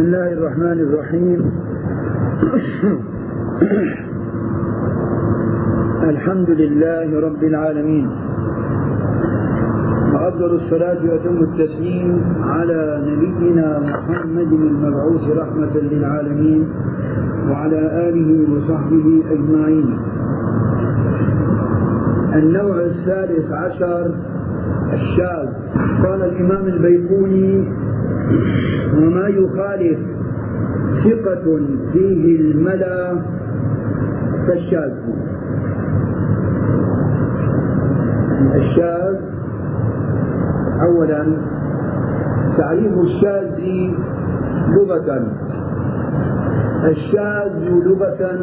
الله الرحمن الرحيم الحمد لله رب العالمين وأفضل الصلاة وأتم التسليم على نبينا محمد المبعوث رحمة للعالمين وعلى آله وصحبه أجمعين النوع الثالث عشر الشاذ قال الإمام البيقوني وما يخالف ثقة فيه الملا فالشاذ الشاذ أولا تعريف الشاذ لغة. الشاذ لغة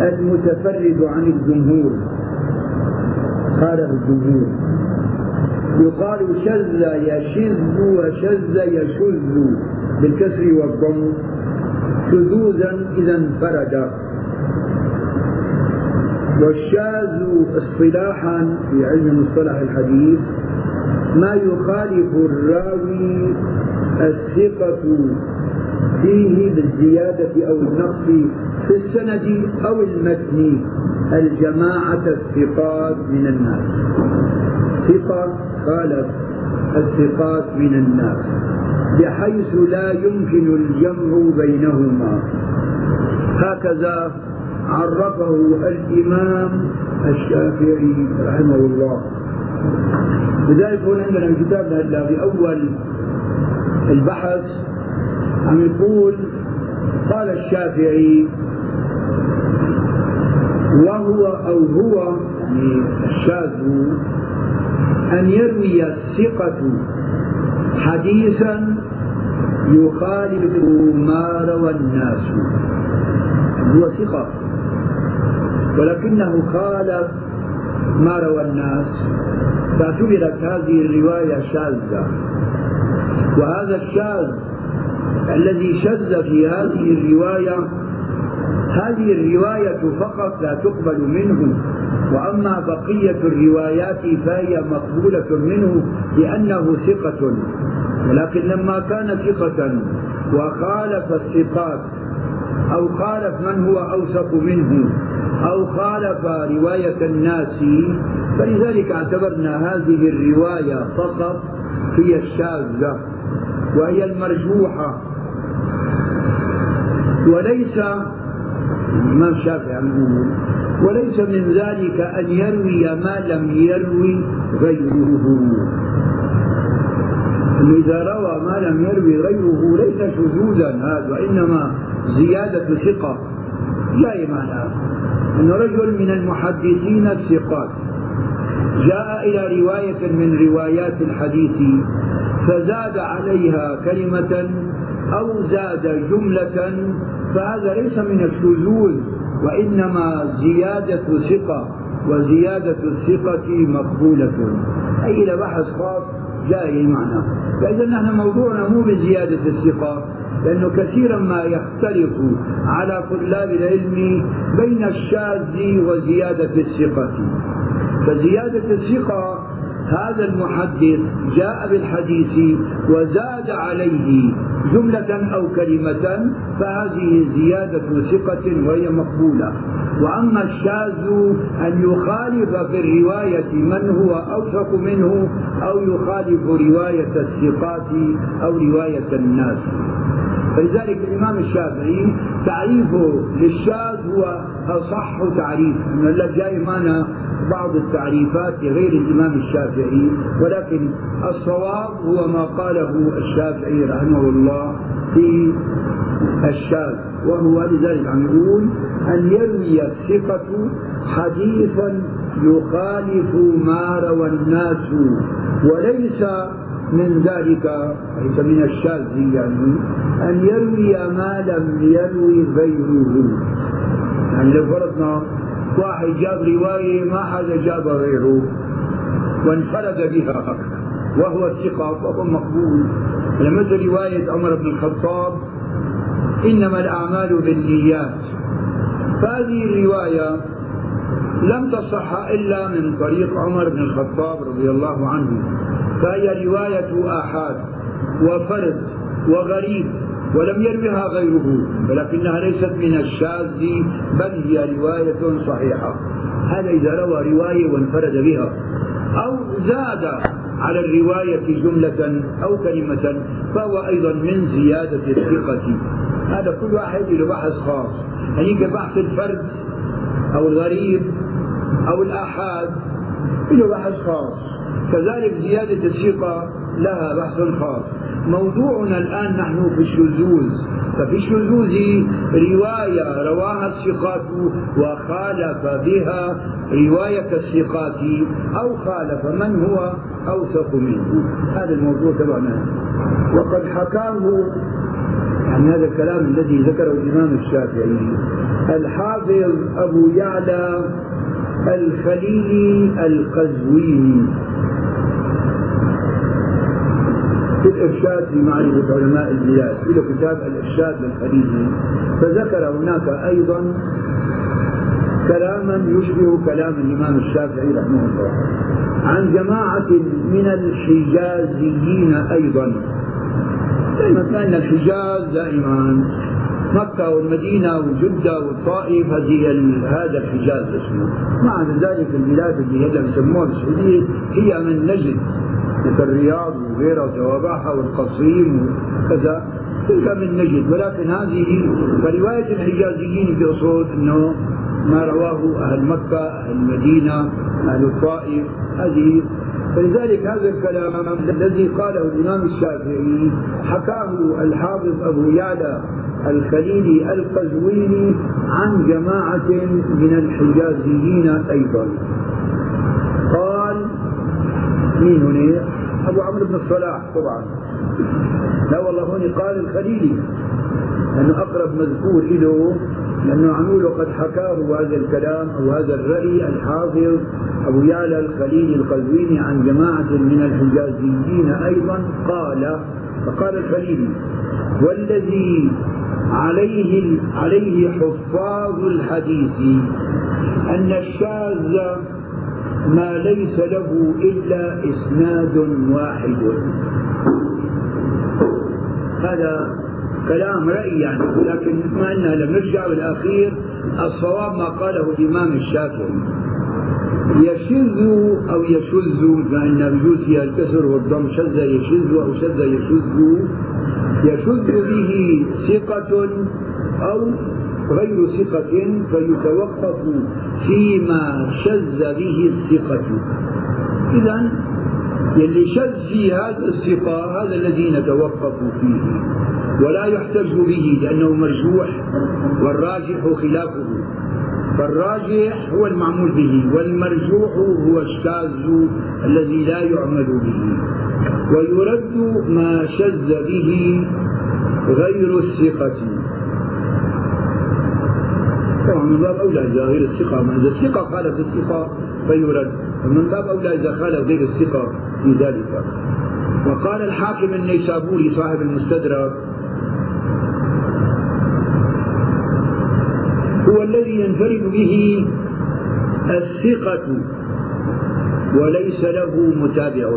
المتفرد عن الجمهور خالف الجمهور. يقال شذ يشذ وشذ يشذ بالكسر والضم شذوذا إذا انفرد. والشاذ اصطلاحا في علم مصطلح الحديث ما يخالف الراوي الثقة فيه بالزيادة أو النقص في السند أو المتن الجماعة الثقات من الناس. ثقة خالف الثقات من الناس بحيث لا يمكن الجمع بينهما. هكذا عرفه الإمام الشافعي رحمه الله. لذلك هنا عندنا في كتابنا هلا في أول البحث عم يقول قال الشافعي وهو أو هو يعني الشاذ أن يروي الثقة حديثا يخالف ما روى الناس. هو ثقة. ولكنه خالف ما روى الناس. فاعتبرت هذه الرواية شاذة. وهذا الشاذ الذي شذ في هذه الرواية هذه الرواية فقط لا تقبل منه. وأما بقية الروايات فهي مقبولة منه لأنه ثقة. ولكن لما كان ثقة وخالف الثقات أو خالف من هو أوثق منه أو خالف رواية الناس فلذلك اعتبرنا هذه الرواية فقط هي الشاذة وهي المرجوحة. وليس الإمام الشافعي يقول وليس من ذلك أن يروي ما لم يروي غيره. إذا روى ما لم يروي غيره ليس شذوذا هذا وإنما زيادة ثقة. لا معنى أن رجل من المحدثين الثقات جاء إلى رواية من روايات الحديث فزاد عليها كلمة أو زاد جملة فهذا ليس من الشذوذ وإنما زيادة ثقة وزيادة الثقة مقبولة. أي إلى بحث خاص جاء معنى. فإذا نحن موضوعنا مو بزيادة الثقة لأنه كثيرا ما يختلف على طلاب العلم بين الشاذ وزيادة الثقة. فزيادة الثقة هذا المحدث جاء بالحديث وزاد عليه جملة أو كلمة فهذه زيادة ثقة وهي مقبولة. وأما الشاذ أن يخالف في الرواية من هو أوثق منه أو يخالف رواية الثقات أو رواية الناس. فلذلك الإمام الشافعي تعريفه للشاذ هو أصح تعريف هلا جاي معنا بعض التعريفات لغير الإمام الشافعي ولكن الصواب هو ما قاله الشافعي رحمه الله في الشاذ وهو لذلك عم يقول أن يروي الثقة حديثا يخالف ما روى الناس وليس من ذلك ليس من الشاذ يعني أن يروي ما لم يروي غيره. يعني لو فرضنا واحد جاب رواية ما حدا جابها غيره وانفرد بها وهو الثقة فهو مقبول. مثل رواية عمر بن الخطاب إنما الأعمال بالنيات. فهذه الرواية لم تصح إلا من طريق عمر بن الخطاب رضي الله عنه. فهي رواية آحاد وفرد وغريب ولم يروها غيره ولكنها ليست من الشاذ بل هي رواية صحيحة. هذا إذا روى رواية وانفرد بها أو زاد على الرواية جملة أو كلمة فهو أيضا من زيادة الثقة. هذا كل واحد له بحث خاص. يعني كبحث الفرد أو الغريب أو الآحاد. له بحث خاص. كذلك زيادة الثقة لها بحث خاص. موضوعنا الآن نحن في الشذوذ. ففي الشذوذ رواية رواها الثقات وخالف بها رواية الثقات أو خالف من هو أوثق منه. هذا الموضوع تبعنا. وقد حكاه عن هذا الكلام الذي ذكره الإمام الشافعي. الحافظ أبو يعلى الخليلي القزويني. في الإرشاد في معرفة علماء البلاد له كتاب الإرشاد للخليجي فذكر هناك أيضا كلاما يشبه كلام الإمام الشافعي رحمه الله. عن جماعة من الحجازيين أيضا. دائما كان الحجاز دائما؟ مكة والمدينة وجدة والطائف هذه هذا الحجاز اسمه. مع ذلك البلاد اللي هي بسموها بالسعودية هي من نجد مثل الرياض وغيرها وتوابعها والقصيم وكذا. تلك من نجد. ولكن هذه فرواية الحجازيين بأصول أنه ما رواه أهل مكة أهل المدينة أهل الطائف. هذه فلذلك هذا الكلام الذي قاله الإمام الشافعي حكاه الحافظ أبو يعلى الخليلي القزويني عن جماعة من الحجازيين أيضا. قال مين هنا؟ أبو عمرو بن الصلاح طبعا. لا والله هون قال الخليلي لأنه أقرب مذكور له لأنه عمول قد حكاه هذا الكلام أو هذا الرأي الحافظ أبو يعلى الخليلي القزويني عن جماعة من الحجازيين أيضا قال فقال الخليلي والذي عليه عليه حفاظ الحديث أن الشاذ ما ليس له إلا إسناد واحد. هذا كلام رأي يعني لكن ما أننا لم نرجع بالأخير الصواب ما قاله الإمام الشافعي. يشذ أو يشذ فإن بجوز فيها الكسر والضم شذ يشذ أو شذ يشذ. يشذ به ثقة أو غير ثقة فيتوقف فيما شذ به الثقة. إذا يلي شذ في هذا الثقة هذا الذي نتوقف فيه. ولا يحتج به لأنه مرجوح والراجح خلافه. فالراجح هو المعمول به والمرجوح هو الشاذ الذي لا يعمل به. ويرد ما شذ به غير الثقة. طبعا من باب أولى غير الثقة إذا الثقة خالف الثقة فيرد ومن باب أولى إذا خالف غير الثقة في ذلك. وقال الحاكم النيسابوري صاحب المستدرك هو الذي ينفرد به الثقة وليس له متابع.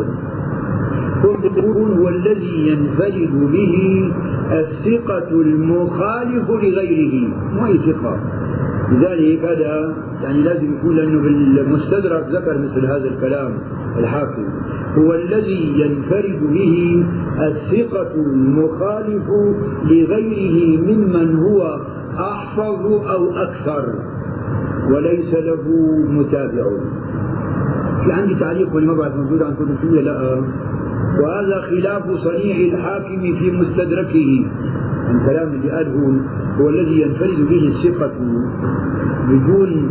هو الذي ينفرد به الثقة المخالف لغيره ما ثقة؟ لذلك هذا يعني لازم يكون لأنه بالمستدرك ذكر مثل هذا الكلام الحاكم هو الذي ينفرد به الثقة المخالف لغيره ممن هو أحفظ أو أكثر وليس له متابع. في عندي تعليق ولا ما بعرف موجود عندكم شو لا. وهذا خلاف صنيع الحاكم في مستدركه. الكلام اللي قاله هو الذي ينفرد به الثقة بدون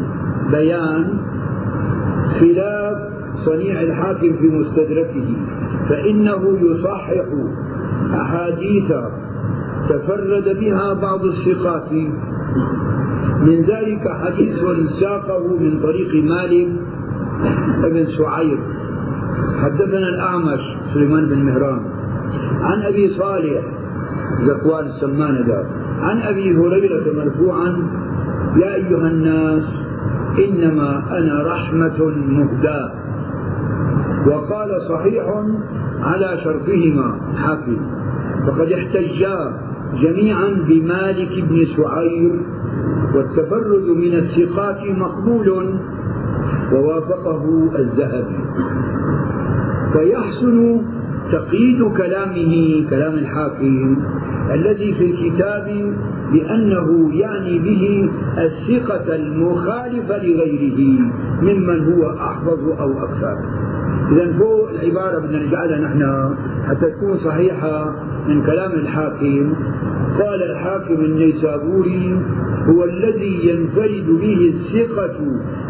بيان خلاف صنيع الحاكم في مستدركه فإنه يصحح أحاديث تفرد بها بعض الثقات. من ذلك حديث ساقه من طريق مالك بن سعير حدثنا الأعمش سليمان بن مهران. عن أبي صالح ذكوان السمان ذا عن أبي هريرة مرفوعا يا أيها الناس إنما أنا رحمة مهداة. وقال صحيح على شرطهما حافظ. فقد احتجا جميعا بمالك بن سعير والتفرد من الثقات مقبول ووافقه الذهبي. فيحسن تقييد كلامه كلام الحاكم الذي في الكتاب بأنه يعني به الثقة المخالفة لغيره ممن هو أحفظ أو أكثر. إذا فوق العبارة بدنا نجعلها نحن حتى تكون صحيحة من كلام الحاكم. قال الحاكم النيسابوري هو الذي ينفرد به الثقة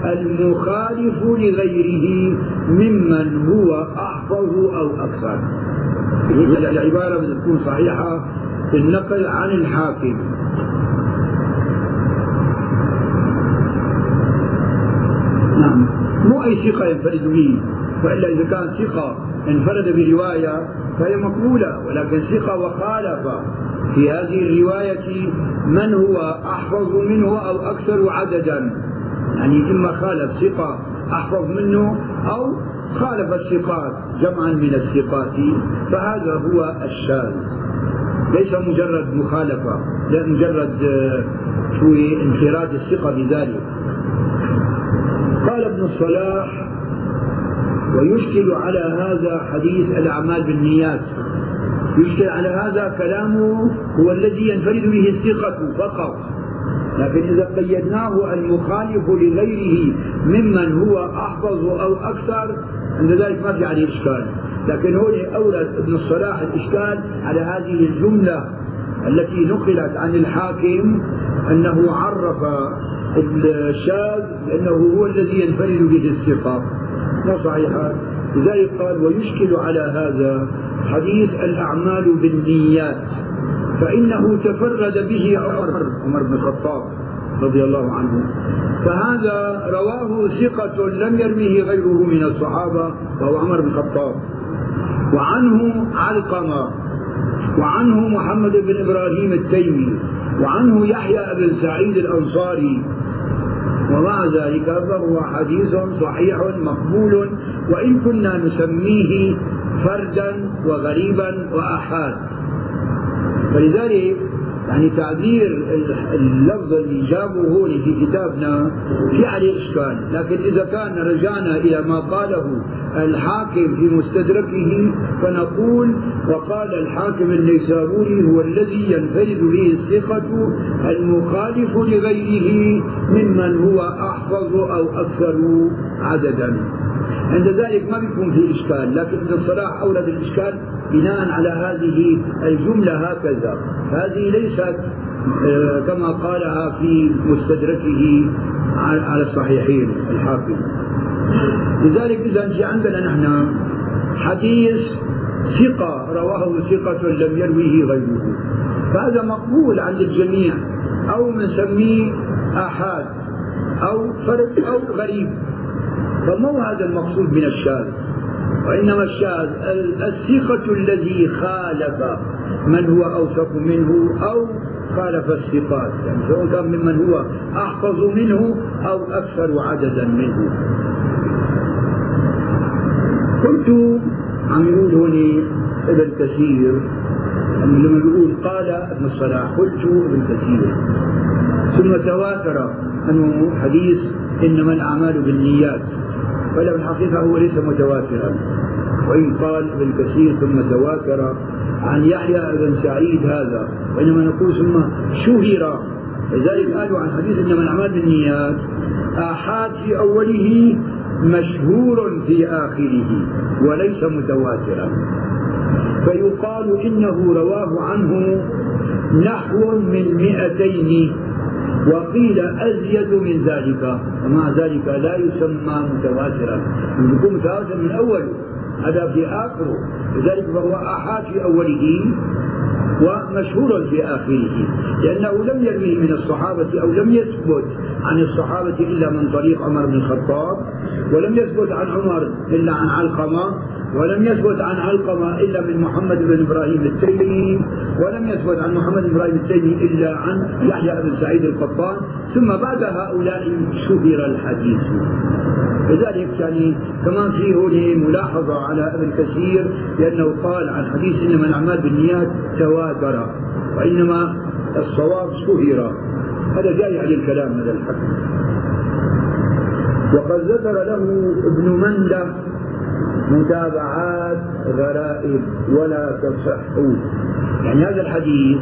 المخالف لغيره ممن هو أحفظ أو أكثر. العبارة بدها تكون صحيحة في النقل عن الحاكم. نعم. مو أي ثقة ينفرد به. وإلا إذا كان ثقة انفرد برواية فهي مقبولة ولكن ثقة وخالف في هذه الرواية من هو أحفظ منه أو أكثر عددا؟ يعني إما خالف ثقة أحفظ منه أو خالف الثقات جمعا من الثقات فهذا هو الشاذ. ليس مجرد مخالفة لا مجرد آه، شوي انفراد الثقة بذلك. قال ابن الصلاح ويشكل على هذا حديث الأعمال بالنيات. يشكل على هذا كلامه هو الذي ينفرد به الثقة فقط. لكن إذا قيدناه المخالف لغيره ممن هو أحفظ أو أكثر عند ذلك ما في عليه إشكال. لكن هو أورد ابن الصلاح الإشكال على هذه الجملة التي نقلت عن الحاكم أنه عرف الشاذ بأنه هو الذي ينفرد به الثقة. لا صحيحة. لذلك قال ويشكل على هذا حديث الأعمال بالنيات فإنه تفرد به عمر عمر بن الخطاب رضي الله عنه. فهذا رواه ثقة لم يروه غيره من الصحابة وهو عمر بن الخطاب. وعنه علقمة وعنه محمد بن إبراهيم التيمي وعنه يحيى بن سعيد الأنصاري ومع ذلك فهو حديث صحيح مقبول وإن كنا نسميه فردا وغريبا وأحاد. فلذلك يعني تعبير اللفظ اللي جابه هو في كتابنا في عليه إشكال. لكن إذا كان رجعنا إلى ما قاله الحاكم في مستدركه فنقول وقال الحاكم النيسابوري هو الذي ينفرد به الثقة المخالف لغيره ممن هو أحفظ أو أكثر عددا. عند ذلك ما بيكون في إشكال لكن ابن الصلاح أورد الإشكال بناء على هذه الجملة هكذا. هذه ليست آه، كما قالها في مستدركه على الصحيحين الحاكم لذلك إذا في عندنا نحن حديث ثقة رواه ثقة لم يرويه غيره. فهذا مقبول عند الجميع أو نسميه آحاد أو فرد أو غريب. فمو هذا المقصود من الشاذ؟ وإنما الشاذ الثقة الذي خالف من هو أوثق منه أو خالف الثقات. يعني سواء كان ممن هو أحفظ منه أو أكثر عددا منه. قلت عم يقول هوني ابن كثير لما يقول قال ابن الصلاح قلت ابن كثير. ثم تواتر أنه حديث إنما الأعمال بالنيات ولا في الحقيقة هو ليس متواترا. وإن قال ابن كثير ثم تواتر عن يحيى بن سعيد هذا وإنما نقول ثم شهر. لذلك قالوا عن حديث إنما الأعمال بالنيات آحاد في أوله مشهور في آخره وليس متواترا. فيقال إنه رواه عنه نحو من مئتين وقيل أزيد من ذلك ومع ذلك لا يسمى متواترا. يكون متواتر من أوله هذا في آخره. لذلك فهو آحاد في أوله ومشهور في آخره. لأنه لم يرويه من الصحابة أو لم يثبت عن الصحابة إلا من طريق عمر بن الخطاب ولم يثبت عن عمر إلا عن علقمة ولم يثبت عن علقمة إلا من محمد بن إبراهيم التيمي ولم يثبت عن محمد بن إبراهيم التيمي إلا عن يحيى بن سعيد القطان ثم بعد هؤلاء شهر الحديث. لذلك يعني كمان فيه ملاحظة على ابن كثير لأنه قال عن حديث إنما الأعمال بالنيات تواتر وإنما الصواب شهر. هذا جاي عليه الكلام هذا الحكم وقد ذكر له ابن مندة متابعات غرائب ولا تصح. يعني هذا الحديث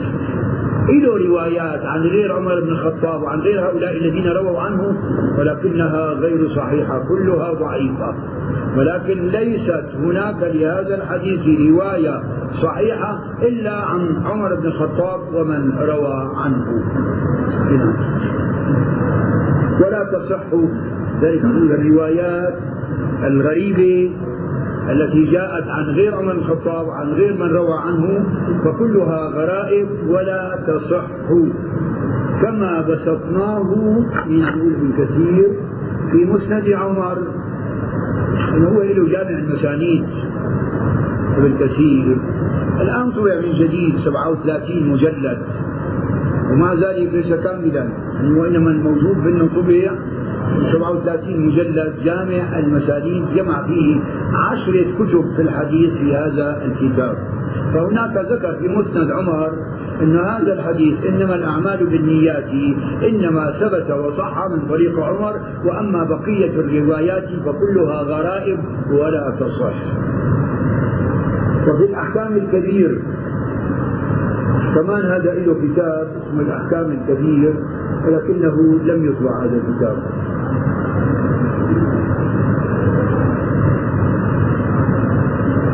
له روايات عن غير عمر بن الخطاب وعن غير هؤلاء الذين رووا عنه ولكنها غير صحيحة كلها ضعيفة. ولكن ليست هناك لهذا الحديث رواية صحيحة إلا عن عمر بن الخطاب ومن روى عنه. ولا تصح ذلك الروايات الغريبة التي جاءت عن غير عمر الخطاب وعن غير من روى عنه فكلها غرائب ولا تصح. كما بسطناه يقول ابن كثير في مسند عمر هو له جامع المسانيد ابن كثير. الآن طبع من جديد 37 مجلد ومع ذلك ليس كاملا وإنما الموجود بانه طبع 37 مجلد جامع المسانيد جمع فيه عشرة كتب في الحديث في هذا الكتاب. فهناك ذكر في مسند عمر أن هذا الحديث إنما الأعمال بالنيات إنما ثبت وصح من طريق عمر وأما بقية الروايات فكلها غرائب ولا تصح. وفي الأحكام الكبير كمان هذا له كتاب اسمه الأحكام الكبير ولكنه لم يطبع هذا الكتاب.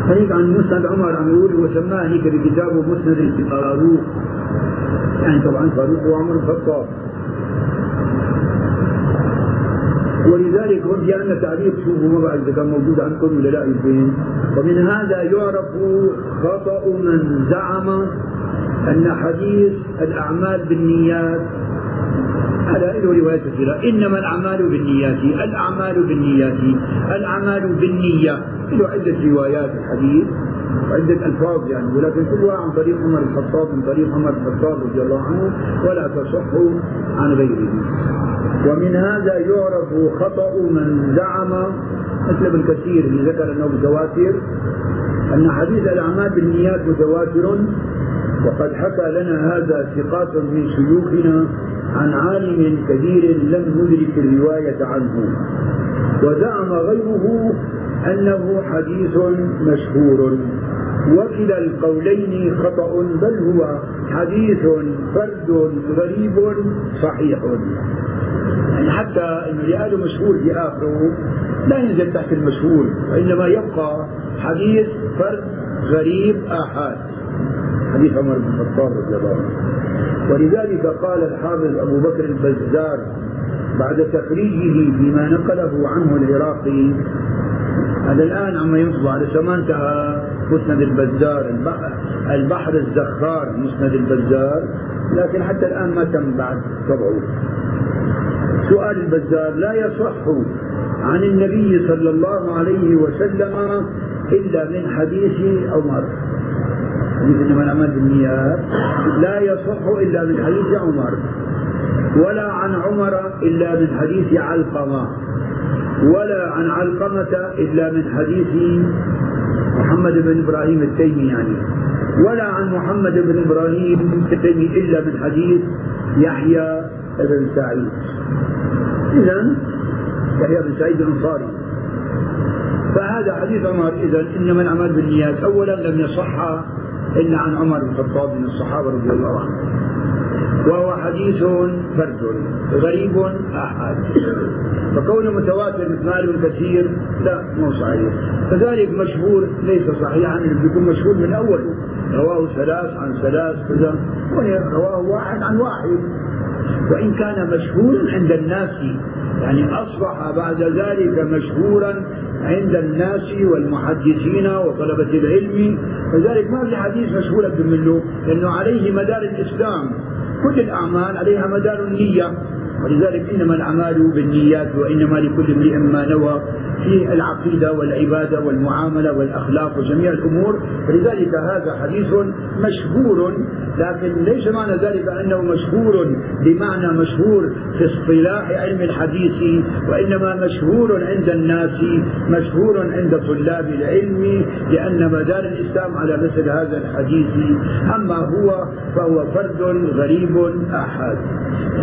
هيك عن مسند عمر عم يقول وسماه هيك بكتابه مسند الفاروق يعني طبعا فاروق هو عمر الخطاب. ولذلك هون في عندنا تعليق شوفوا ما بعرف إذا كان موجود عندكم ولا لا يبين ومن هذا يعرف خطأ من زعم أن حديث الأعمال بالنيات هذا له روايات كثيرة. إنما الأعمال بالنيات الأعمال بالنيات الأعمال بالنية. له عدة روايات الحديث وعدة ألفاظ يعني. ولكن كلها عن طريق عمر الخطاب من طريق عمر الخطاب رضي الله عنه ولا تصح عن غيره. ومن هذا يعرف خطأ من زعم مثل ابن كثير اللي ذكر أنه متواتر أن حديث الأعمال بالنيات متواتر. وقد حكى لنا هذا ثقات من شيوخنا عن عالم كبير لم ندرك الرواية عنه. وزعم غيره أنه حديث مشهور. وكلا القولين خطأ بل هو حديث فرد غريب صحيح. يعني حتى انه قالوا مشهور في آخره لا ينزل تحت المشهور وإنما يبقى حديث فرد غريب آحاد. حديث عمر بن الخطاب رضي الله عنه. ولذلك قال الحافظ أبو بكر البزار بعد تخريجه بما نقله عنه العراقي هذا الآن عم ينطبع لسه ما انتهى مسند البزار البحر الزخار مسند البزار لكن حتى الآن ما تم بعد طبعه. سؤال البزار لا يصح عن النبي صلى الله عليه وسلم إلا من حديث عمر. إنما الأعمال بالنيات لا يصح إلا من حديث عمر ولا عن عمر إلا من حديث علقمة ولا عن علقمة إلا من حديث محمد بن إبراهيم التيمي يعني ولا عن محمد بن إبراهيم التيمي إلا من حديث يحيى بن سعيد. إذا يحيى بن سعيد الأنصاري. فهذا حديث عمر إذا إنما الأعمال بالنيات أولا لم يصح إلا عن عمر بن الخطاب من الصحابة رضي الله عنهم. وهو حديث فرد غريب أحد. فكونه متواتر مثل مال كثير لا مو صحيح. كذلك مشهور ليس صحيحا انه بيكون مشهور من أوله. رواه ثلاث عن ثلاث كذا رواه واحد عن واحد. وإن كان مشهورا عند الناس يعني أصبح بعد ذلك مشهورا عند الناس والمحدثين وطلبة العلم. فذلك ما في حديث مشهور منه لأنه عليه مدار الإسلام. كل الأعمال عليها مدار النية. ولذلك إنما الأعمال بالنيات وإنما لكل امرئ ما نوى في العقيدة والعبادة والمعاملة والأخلاق وجميع الأمور. فلذلك هذا حديث مشهور لكن ليس معنى ذلك أنه مشهور بمعنى مشهور في اصطلاح علم الحديث وإنما مشهور عند الناس مشهور عند طلاب العلم لأن مدار الإسلام على مثل هذا الحديث. أما هو فهو فرد غريب أحد.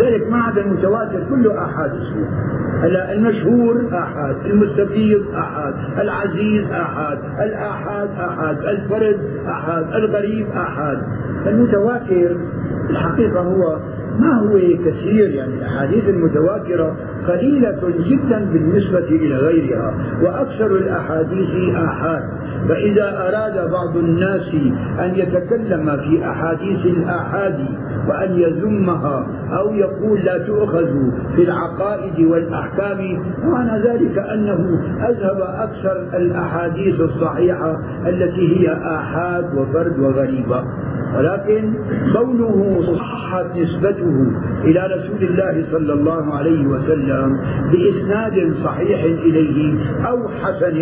ذلك ما عدا المتواتر كله أحد المشهور أحد المستفيض أحد العزيز أحد الآحاد أحد الفرد أحد الغريب أحد. المتواتر الحقيقة هو ما هو كثير يعني الأحاديث المتواترة قليلة جدا بالنسبة إلى غيرها وأكثر الأحاديث آحاد فإذا أراد بعض الناس أن يتكلم في أحاديث الآحاد وأن يذمها أو يقول لا تؤخذ في العقائد والأحكام معنى ذلك أنه أذهب أكثر الأحاديث الصحيحة التي هي آحاد وفرد وغريبة. ولكن كونه صحت نسبته إلى رسول الله صلى الله عليه وسلم بإسناد صحيح إليه أو حسن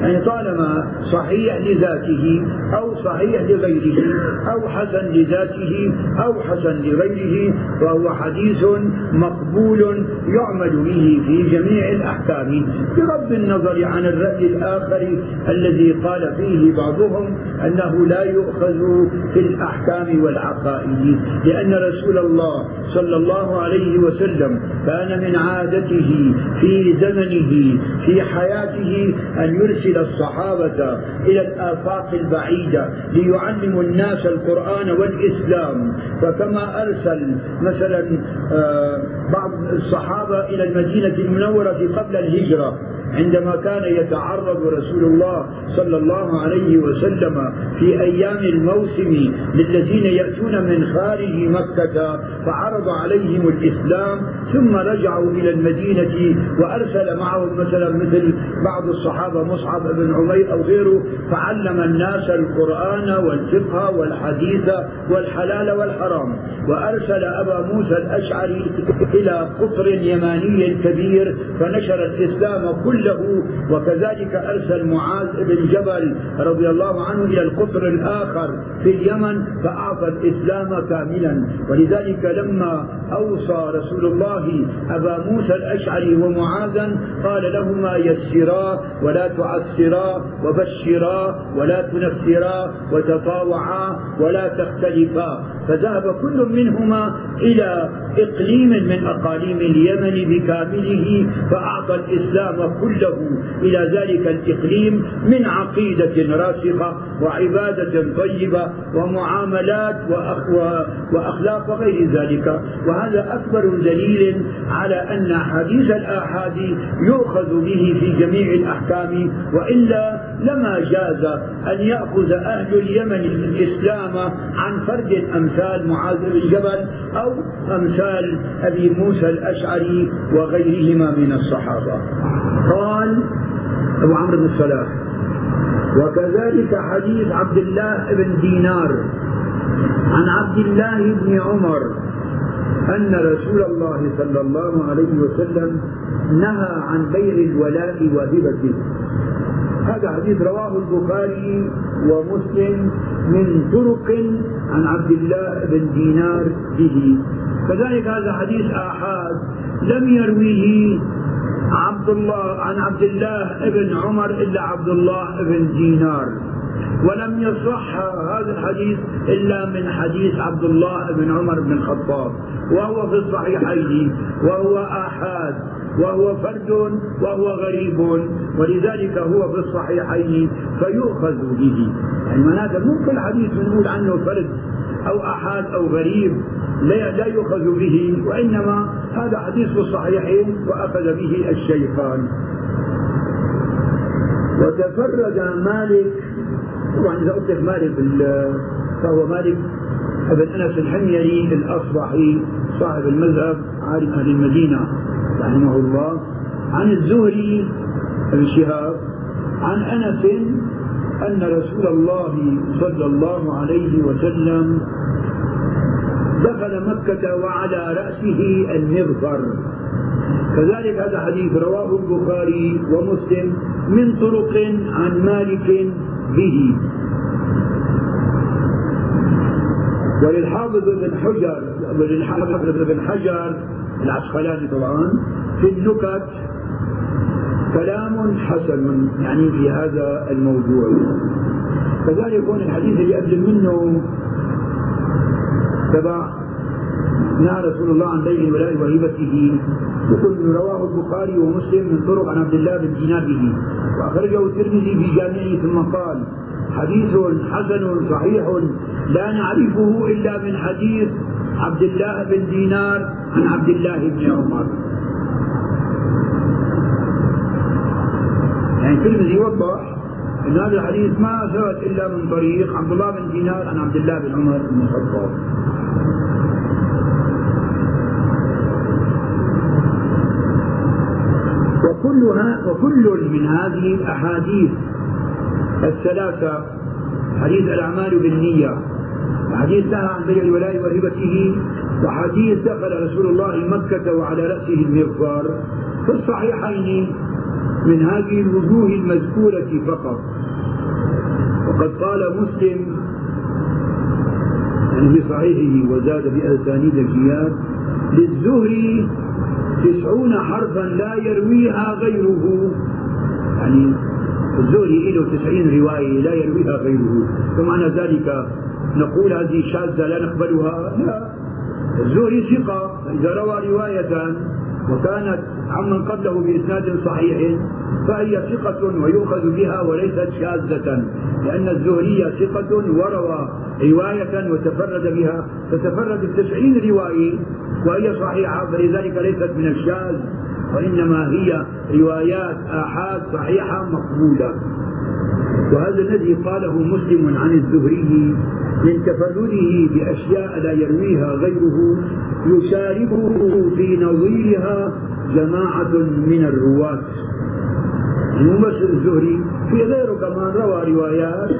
يعني طالما صحيح لذاته أو صحيح لغيره أو حسن لذاته أو حسن لغيره فهو حديث مقبول يعمل به في جميع الأحكام. بغض النظر عن الرأي الآخر الذي قال فيه بعضهم أنه لا يؤخذ في الأحكام والعقائد لأن رسول الله صلى الله عليه وسلم كان من عادته في زمنه في حياته أن يرسل الصحابة إلى الآفاق البعيدة ليعلموا الناس القرآن والإسلام. فكما أرسل مثلا آه، بعض الصحابة إلى المدينة المنورة قبل الهجرة عندما كان يتعرض رسول الله صلى الله عليه وسلم في أيام الموسم للذين يأتون من خارج مكة فعرض عليهم الإسلام ثم رجعوا إلى المدينة وأرسل معهم مثلا مثل بعض الصحابة مصعب بن عمير أو غيره فعلم الناس القرآن والفقه والحديث والحلال والحرام وأرسل أبا موسى الأشعري إلى قطر يماني كبير فنشر الإسلام كله وكذلك أرسل معاذ بن جبل رضي الله عنه إلى القطر الآخر في اليمن فأعطى الإسلام كاملا. ولذلك لما أوصى رسول الله أبا موسى الأشعري ومعاذا قال لهما يسرا ولا تعسرا وبشرا ولا تنفرا وتطاوعا ولا تختلفا. فذهب كل منهما إلى إقليم من أقاليم اليمن بكامله فأعطى الإسلام كله إلى ذلك الإقليم من عقيدة راسخة وعبادة طيبة ومعاملات وأخلاق وغير ذلك. وهذا أكبر دليل على أن حديث الآحاد يؤخذ به في جميع الأحكام وإلا لما جاز أن يأخذ أهل اليمن الإسلام عن فرد أمثال معاذ بن جبل أو أمثال أبي موسى الأشعري وغيرهما من الصحابة. قال أبو عمرو بن الصلاح وكذلك حديث عبد الله بن دينار عن عبد الله بن عمر أن رسول الله صلى الله عليه وسلم نهى عن بيع الولاء وهبته. هذا حديث رواه البخاري ومسلم من طرق عن عبد الله بن دينار به. كذلك هذا حديث آحاد لم يرويه عبد الله عن عبد الله بن عمر إلا عبد الله بن دينار. ولم يصح هذا الحديث إلا من حديث عبد الله بن عمر بن الخطاب. وهو في الصحيحين وهو آحاد. وهو فرد وهو غريب ولذلك هو في الصحيحين فيؤخذ به. يعني معناته مو كل حديث نقول عنه فرد أو أحاد أو غريب لا لا يؤخذ به وإنما هذا حديث الصحيحين وأخذ به الشيخان. وتفرد مالك طبعا إذا قلت مالك فهو مالك ابن أنس الحميري الأصبحي صاحب المذهب عالم أهل المدينة رحمه الله. عن الزهري بن شهاب عن أنس أن رسول الله صلى الله عليه وسلم دخل مكة وعلى رأسه المغفر كذلك هذا حديث رواه البخاري ومسلم من طرق عن مالك به. وللحافظ بن حجر وللحافظ بن حجر العسقلاني طبعا في النكت كلام حسن يعني في هذا الموضوع. كذلك يكون الحديث اللي قبل منه تبع نهى رسول الله عن بيع الولاء وهبته يقول رواه البخاري ومسلم من طرق عن عبد الله بن دينار به. وأخرجه الترمذي في جامعه ثم قال حديث حسن صحيح لا نعرفه إلا من حديث عبد الله بن دينار عن عبد الله بن عمر. يعني الترمذي وضح إن هذا الحديث ما ثبت إلا من طريق عبد الله بن دينار عن عبد الله بن عمر بن الخطاب. وكلها وكل من هذه الأحاديث الثلاثه حديث الأعمال بالنية وحديث نهى عن بيع الولاء وهبته وحديث دخل رسول الله مكة وعلى رأسه المغفار في الصحيحين من هذه الوجوه المذكورة فقط. وقد قال مسلم يعني في صحيحه وزاد بأسانيد الجياد للزهري تسعون حرفا لا يرويها غيره. يعني الزهري له تسعين رواية لا يرويها غيره. فمعنى ذلك نقول هذه شاذة لا نقبلها. لا. الزهري ثقة. إذا روى رواية وكانت عمن قبله بإسناد صحيح فهي ثقة ويؤخذ بها وليست شاذة لأن الزهري ثقة وروى رواية وتفرد بها. فتفرد بتسعين رواية وهي صحيحة فلذلك ليست من الشاذ. وإنما هي روايات آحاد صحيحة مقبولة. وهذا الذي قاله مسلم عن الزهري من تفرده بأشياء لا يرويها غيره يشاركه في نظيرها جماعة من الرواة. مو بس الزهري في غيره كمان روى روايات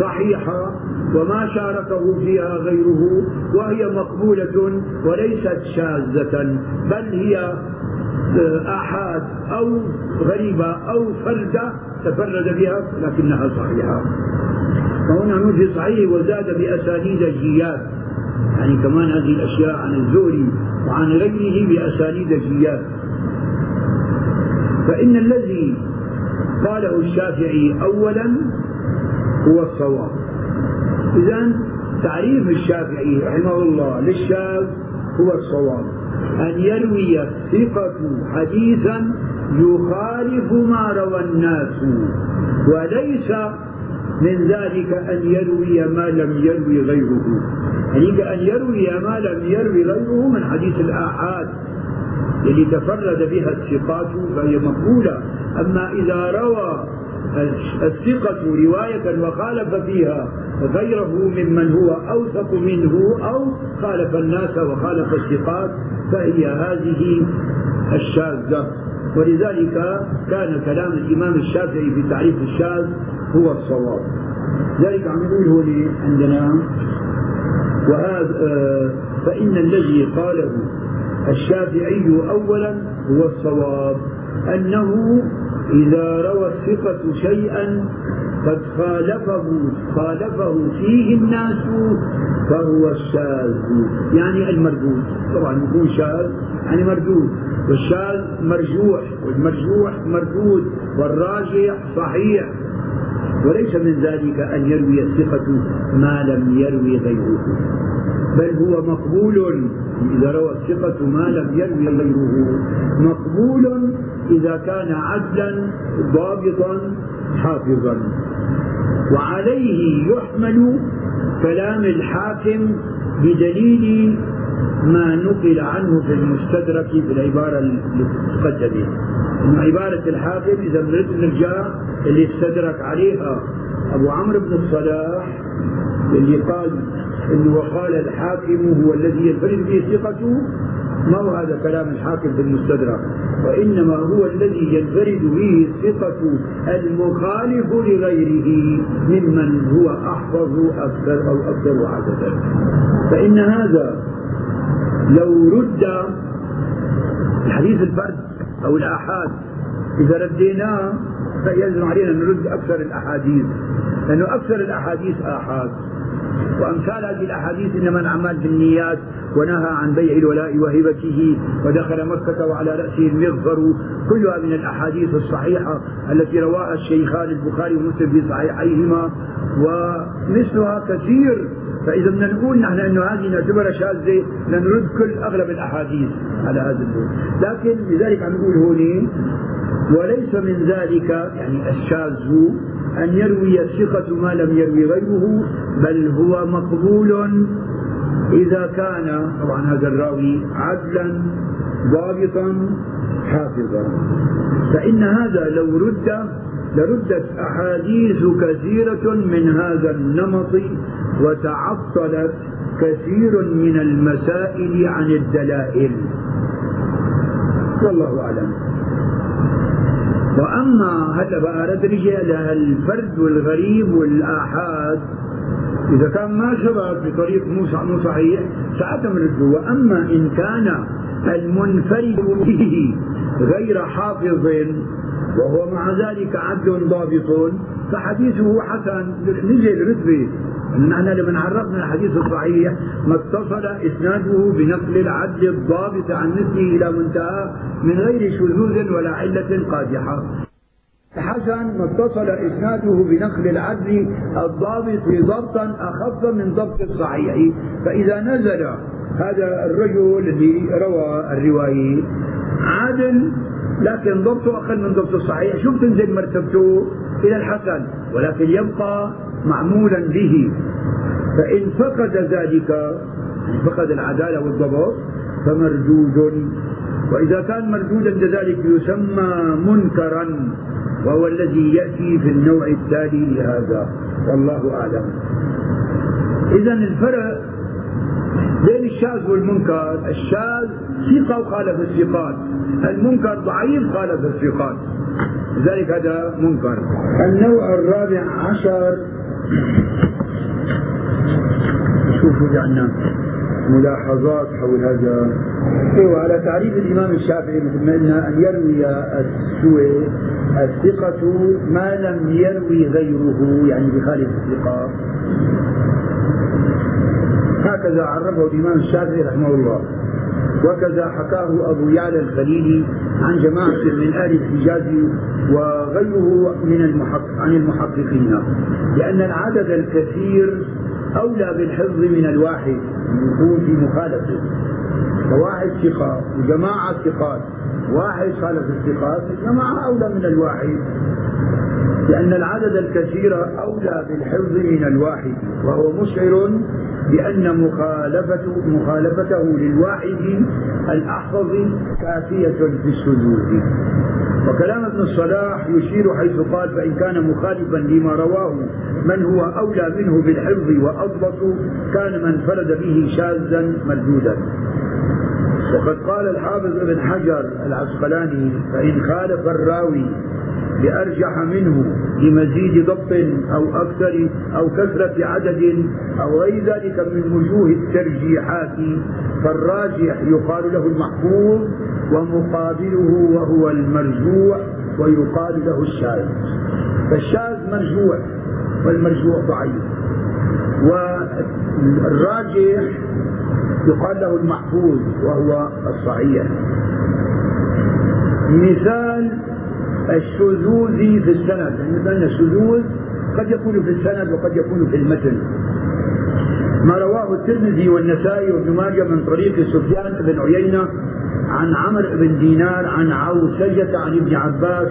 صحيحة وما شاركه فيها غيره وهي مقبولة وليست شاذة بل هي آحاد أو غريبة أو فردة تفرد بها لكنها صحيحة. فهنا نوجد صحيح وزاد بأسانيد الجياد. يعني كمان هذه الأشياء عن الزهري وعن غيره بأسانيد الجياد. فإن الذي قاله الشافعي أولا هو الصواب. إذا تعريف الشافعي رحمه الله للشاذ هو الصواب. أن يروي الثقة حديثا يخالف ما روى الناس. وليس من ذلك أن يروي ما لم يروي غيره. يعني أن يروي ما لم يروي غيره من حديث الآحاد التي تفرد بها الثقات فهي مقبولة أما إذا روى الثقة رواية وخالف فيها غيره ممن هو أوثق منه أو خالف الناس وخالف الثقات فهي هذه الشاذة. ولذلك كان كلام الإمام الشافعي في تعريف الشاذ هو الصواب. ذلك عم نقول هنا عندنا. وهذا فإن الذي قاله الشافعي أولا هو الصواب أنه إذا روى الثقة شيئا قد خالفه خالفه فيه الناس فهو الشاذ. يعني المردود طبعا يكون شاذ يعني مردود والشاذ مرجوح والمرجوح مردود والراجح صحيح. وليس من ذلك أن يروي الثقة ما لم يروي غيره. بل هو مقبول إذا روى الثقة ما لم يروي غيره. مقبول إذا كان عدلا ضابطا حافظا. وعليه يحمل كلام الحاكم بدليل ما نقل عنه في المستدرك في العبارة اللي تقدمت إن عبارة الحاكم إذا نريد نرجع اللي استدرك عليها أبو عمرو بن الصلاح اللي قال إنه وقال الحاكم هو الذي ينفرد به ثقته ما هو هذا كلام الحاكم في المستدرك وإنما هو الذي ينفرد به الثقة المخالف لغيره ممن هو أحفظ أكثر أو أكثر عددا فإن هذا لو رد الحديث الفرد أو الآحاد إذا رديناه فيلزم علينا أن نرد أكثر الأحاديث لأنه أكثر الأحاديث آحاد. وأمثال هذه الأحاديث إنما الأعمال بالنيات ونهى عن بيع الولاء وهبته ودخل مكة وعلى رأسه المغفر. كلها من الأحاديث الصحيحة التي رواها الشيخان البخاري ومسلم في صحيحيهما ومثلها كثير. فإذا بدنا نقول نحن أنه هذه نعتبرها شاذة لنرد كل أغلب الأحاديث على هذا النوع لكن لذلك عم نقول هون وليس من ذلك يعني الشاذ. أن يروي الثقة ما لم يروي غيره بل هو مقبول. إذا كان طبعا هذا الراوي عدلا ضابطا حافظا. فإن هذا لو رد لردت أحاديث كثيرة من هذا النمط وتعطلت كثير من المسائل عن الدلائل. والله أعلم. وأما هلا بقى رد رجع للفرد والغريب والآحاد إذا كان ما ثبت بطريق مو صحيح ساعتها بنرده وأما إن كان المنفرد به غير حافظ وهو مع ذلك عدل ضابط فحديثه حسن. نجي الرتبة نحن لما عرفنا الحديث الصحيح ما اتصل إسناده بنقل العدل الضابط عن مثله إلى منتهى من غير شذوذ ولا علة قادحة. حسن ما اتصل إسناده بنقل العدل الضابط ضبطا أخف من ضبط الصحيح فإذا نزل هذا الرجل الذي روى الرواية عادل لكن ضبطه أقل من ضبط الصحيح. شو بتنزل مرتبته إلى الحسن ولكن يبقى معمولا به. فإن فقد ذلك فقد العدالة والضبط فمردود وإذا كان مردودا كذلك يسمى منكرا. وهو الذي يأتي في النوع التالي لهذا. والله أعلم. إذا الفرق بين الشاذ والمنكر الشاذ ثقة وخالف الثقات المنكر ضعيف خالف الثقات. لذلك هذا منكر. النوع الرابع عشر. شوفوا عندنا ملاحظات حول هذا. أيوه على تعريف الإمام الشافعي مثل ما قلنا أن يروي السوء الثقة ما لم يروي غيره يعني بخالف الثقة. هكذا عرفه الإمام الشافعي رحمه الله. وكذا حكاه أبو يعلى الخليلي عن جماعة من أهل الحجاز وغيره من المحقق عن المحققين. لأن العدد الكثير أولى بالحفظ من الواحد يكون في مخالفه. فواحد ثقه وجماعه ثقات واحد خالف الثقات الجماعه أولى من الواحد لأن العدد الكثير أولى بالحفظ من الواحد وهو مشعر بأن مخالفته, مخالفته للواحد الأحفظ كافية في الشذوذ وكلام ابن الصلاح يشير حيث قال فإن كان مخالفا لما رواه من هو أولى منه بالحفظ وأضبط كان من فرد به شاذا مردودا. وقد قال الحافظ ابن حجر العسقلاني فإن خالف الراوي بأرجح منه لمزيد ضبط أو أكثر أو كثرة عدد أو غير ذلك من وجوه الترجيحات فالراجح يقال له المحفوظ ومقابله وهو المرجوع ويقال له الشاذ. فالشاذ مرجوع والمرجوع ضعيف. والراجح يقال له المحفوظ وهو الصحيح. مثال الشذوذ في السند. لأن الشذوذ قد يكون في السند وقد يكون في المتن. ما رواه الترمذي والنسائي وابن ماجه من طريق سفيان بن عيينة عن عمرو بن دينار عن عوسجة عن ابن عباس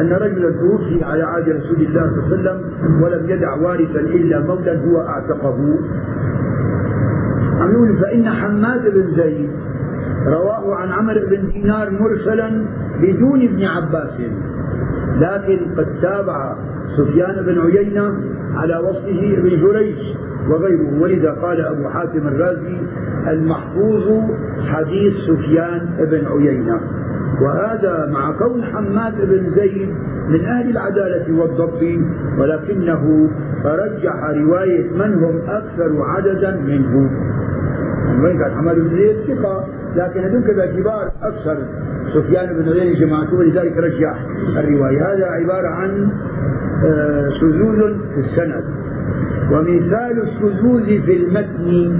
أن رجلا توفي على عهد رسول الله صلى الله عليه وسلم ولم يدع وارثا إلا مولا هو أعتقه. عم يقول فإن حماد بن زيد رواه عن عمرو بن دينار مرسلا بدون ابن عباس. لكن قد تابع سفيان بن عيينة على وصفه ابن جريج وغيره. ولذا قال أبو حاتم الرازي المحفوظ حديث سفيان بن عيينة. وهذا مع كون حماد بن زيد من أهل العدالة والضبط ولكنه رجح رواية من هم أكثر عددا منه. وين كان حماد بن زيد ثقة لكن هذول باعتبار أكثر سفيان بن عيينة جماعته ولذلك رجح الرواية. هذا عبارة عن آه، شذوذ في السند. ومثال الشذوذ في المتن.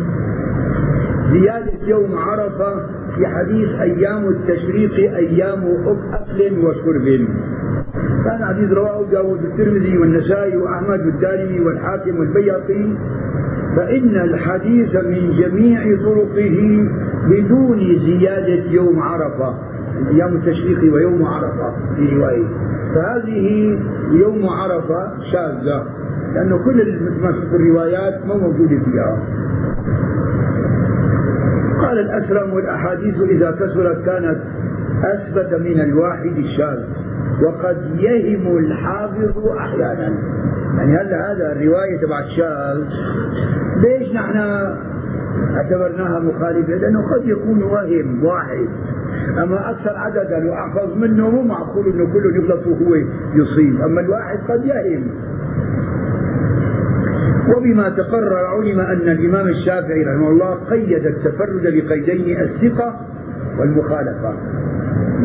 زيادة يوم عرفة في حديث أيام التشريق أيام أكل وشرب. كان حديث رواه داود الترمذي والنسائي وأحمد والدارمي والحاكم والبيهقي فإن الحديث من جميع طرقه بدون زيادة يوم عرفة. أيام التشريق ويوم عرفة في رواية. فهذه يوم عرفة شاذة لأنه كل الروايات ما موجودة فيها. قال الأسلم والأحاديث إذا كثرت كانت أثبت من الواحد الشاذ وقد يهم الحافظ أحيانا. يعني هلا هذا الرواية تبع الشاذ؟ ليش نحن اعتبرناها مخالفة؟ لأنه قد يكون وهم واحد. أما أكثر عددا وأحفظ منه مو معقول أنه كله يغلط وهو يصيب. أما الواحد قد يهم وبما تقرر علم أن الإمام الشافعي رحمه الله قيد التفرد بقيدين الثقة والمخالفة.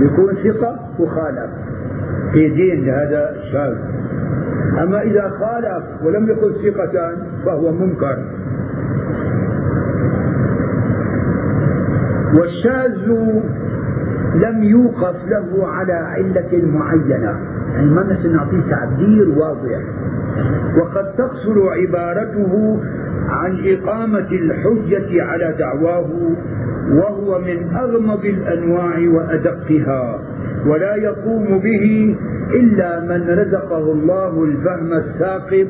يكون ثقة وخالف قيدين لهذا الشاذ أما إذا خالف ولم يكن ثقة فهو منكر. والشاذ لم يوقف له على علة معينة. يعني ما نعطيه تعبير واضح. وقد تقصر عبارته عن إقامة الحجة على دعواه وهو من أغمض الأنواع وأدقها ولا يقوم به إلا من رزقه الله الفهم الثاقب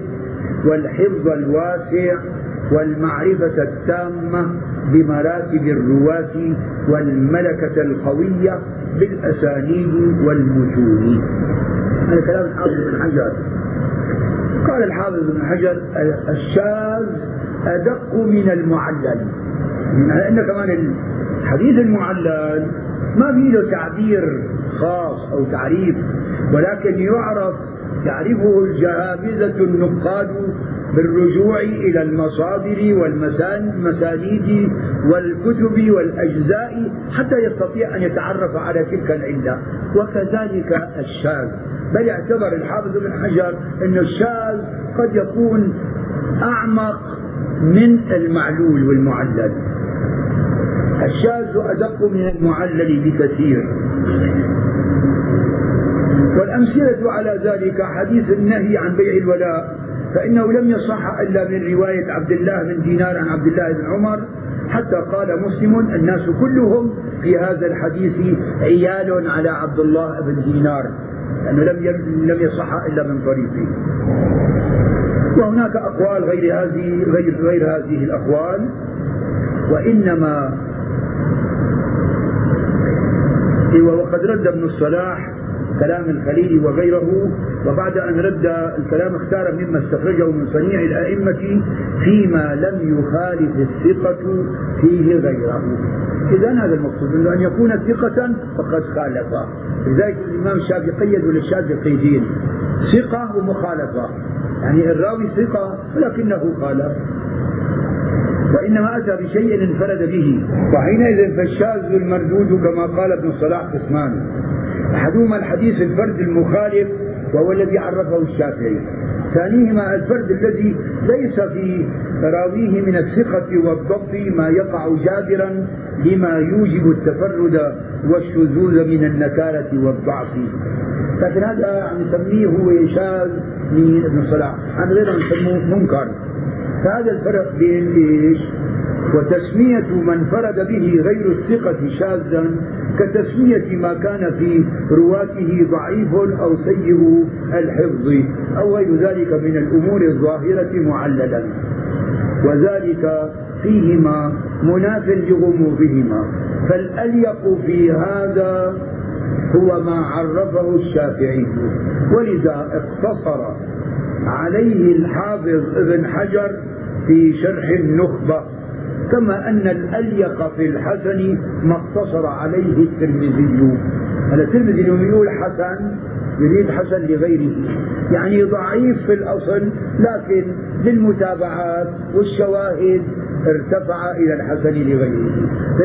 والحفظ الواسع والمعرفة التامة بمراتب الرواة والملكة القوية بالأسانيد والمتون هذا كلام الحافظ بن حجر. قال الحافظ بن حجر الشاذ أدق من المعلل. لأن كمان الحديث المعلل ما في له تعبير خاص أو تعريف ولكن يعرف تعرفه الجهابذة النقاد بالرجوع إلى المصادر والمسانيد والكتب والأجزاء حتى يستطيع أن يتعرف على تلك العلة. وكذلك الشاذ. بل اعتبر الحافظ بن حجر أن الشاذ قد يكون أعمق من المعلول والمعلل. الشاذ أدق من المعلل بكثير. والأمثلة على ذلك حديث النهي عن بيع الولاء فإنه لم يصح إلا من رواية عبد الله بن دينار عن عبد الله بن عمر حتى قال مسلم الناس كلهم في هذا الحديث عيال على عبد الله بن دينار لأنه لم لم يصح إلا من طريقه. وهناك أقوال غير هذه غير غير هذه الأقوال وإنما وقد رد ابن الصلاح كلام الخليل وغيره وبعد أن رد الكلام اختار مما استخرجه من صنيع الأئمة فيما لم يخالف الثقة فيه غيره. إذا هذا المقصود أنه أن يكون ثقة فقد خالف لذلك الإمام الشافعي قيد للشاذ قيدين ثقة ومخالفة. يعني الراوي ثقة ولكنه خالف. وإنما أتى بشيء انفرد به. وحينئذ فالشاذ المردود كما قال ابن صلاح قسمان أحدهما الحديث الفرد المخالف وهو الذي عرفه الشافعي. ثانيهما الفرد الذي ليس في راويه من الثقة والضبط ما يقع جابرا لما يوجب التفرد والشذوذ من النكالة والضعف. لكن هذا نسميه هو شاذ من ابن صلاح. عن غيره نسموه منكر. فهذا الفرق بين إيش؟ وتسمية من فرد به غير الثقة شاذا كتسمية ما كان في رواته ضعيف أو سيء الحفظ أو غير ذلك من الأمور الظاهرة معللا. وذلك فيهما مناف لغموضهما فالأليق في هذا هو ما عرفه الشافعي. ولذا اقتصر عليه الحافظ ابن حجر في شرح النخبة كما أن الأليق في الحسن ما اقتصر عليه الترمذي. الترمذي يقول حسن؟ يريد حسن لغيره. يعني ضعيف في الأصل لكن للمتابعات والشواهد ارتفع إلى الحسن لغيره.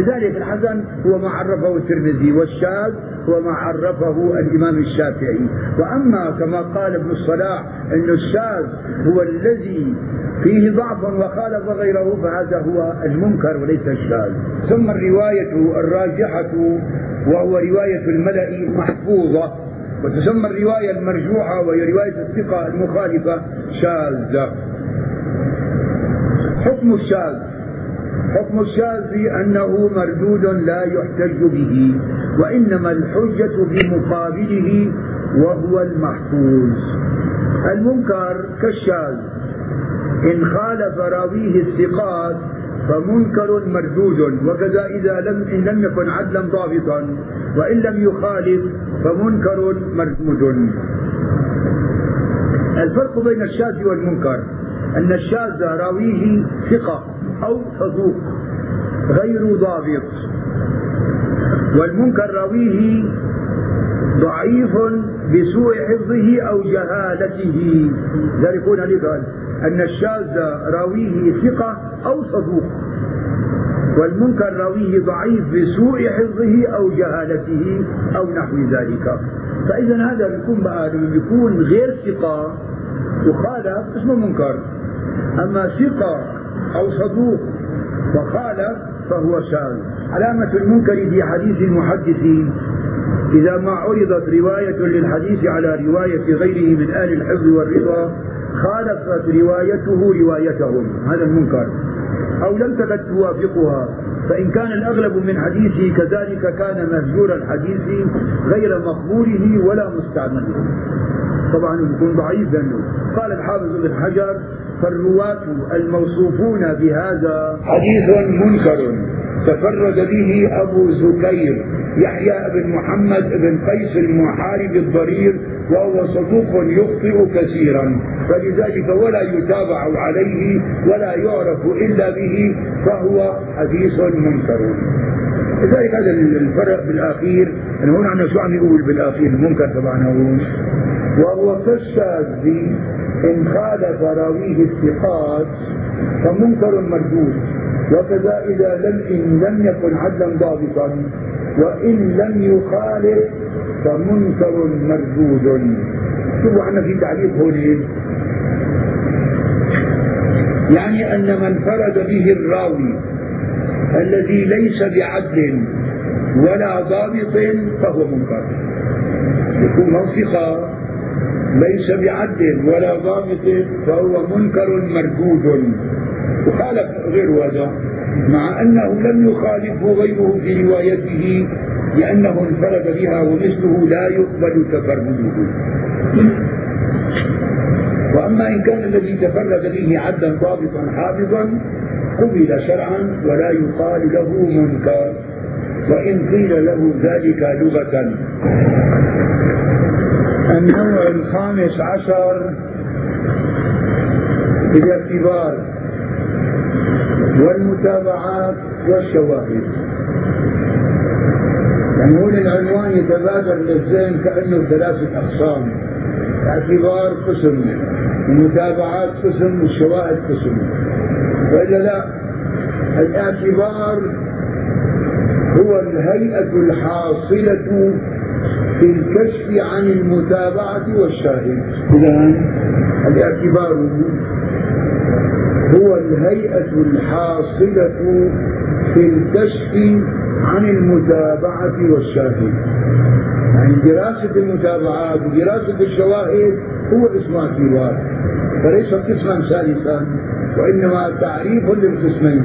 لذلك الحسن هو ما عرفه الترمذي والشاذ هو ما عرفه الإمام الشافعي. وأما كما قال ابن الصلاح أن الشاذ هو الذي فيه ضعف وخالف غيره فهذا هو المنكر وليس الشاذ. ثم الرواية الراجحة وهو رواية الملأ محفوظة. وتسمى الرواية المرجوحة وهي رواية الثقة المخالفة شاذة. حكم الشاذ. حكم الشاذ أنه مردود لا يحتج به وإنما الحجة في مقابله وهو المحفوظ. المنكر كالشاذ. إن خالف راويه الثقات فمنكر مردود وكذا إذا لم إن لم يكن عدلا ضابطا وإن لم يخالف فمنكر مردود الفرق بين الشاذ والمنكر أن الشاذ راويه ثقة أو صدوق غير ضابط والمنكر راويه ضعيف بسوء حفظه أو جهالته. ذلك هنا أن الشاذ راويه ثقة أو صدوق والمنكر راويه ضعيف بسوء حفظه أو جهالته أو نحو ذلك. فإذا هذا بيكون بقى لما بيكون غير ثقة وخالف اسمه منكر. أما ثقة أو صدوق وخالف فهو شاذ. علامة المنكر في حديث المحدثين إذا ما عرضت رواية للحديث على رواية غيره من آل الحفظ والرضا خالفت روايته روايتهم. هذا المنكر أو لم تكد توافقها فإن كان الأغلب من حديثه كذلك كان مهجور الحديث غير مقبوله ولا مستعمله. طبعا يكون ضعيف لأنه قال الحافظ ابن حجر فالرواة الموصوفون بهذا حديث منكر. تفرد به أبو زكير يحيى بن محمد بن قيس المحارب الضرير وهو صدوق يخطئ كثيرا. فلذلك ولا يتابع عليه ولا يعرف إلا به فهو حديث منكر. لذلك هذا الفرق بالأخير. أنا هنا عندنا شو عم يقول بالأخير المنكر تبعنا وهو كالشاذ إن خالف راويه الثقات فمنكر مردود. وكذا إذا لم إن لم يكن عدلا ضابطا وإن لم يخالف فمنكر مردود. شوفوا عنا في تعليق هون. يعني أن من فرد به الراوي الذي ليس بعدل ولا ضابط فهو منكر. يكون موثقا ليس بعدل ولا ضابط فهو منكر مردود. وخالف غير هذا مع أنه لم يخالفه غيره في روايته لأنه انفرد بها ومثله لا يقبل تفرده. وأما إن كان الذي تفرد به عدا ضابطا حافظا قبل شرعا ولا يقال له منكر وإن قيل له ذلك لغة. النوع الخامس عشر الاعتبار والمتابعات والشواهد. يعني هون العنوان يتبادر للذهن كأنه ثلاثة أقسام. الاعتبار قسم المتابعات قسم والشواهد قسم. وإلا لا الاعتبار هو الهيئة الحاصلة في الكشف عن المتابعة والشاهد. إذا الاعتبار هو الهيئة الحاصلة في الكشف عن المتابعة والشاهد. يعني دراسة المتابعات ودراسة الشواهد هو اسم اعتبار فليس قسما ثالثا وإنما تعريف للقسمين.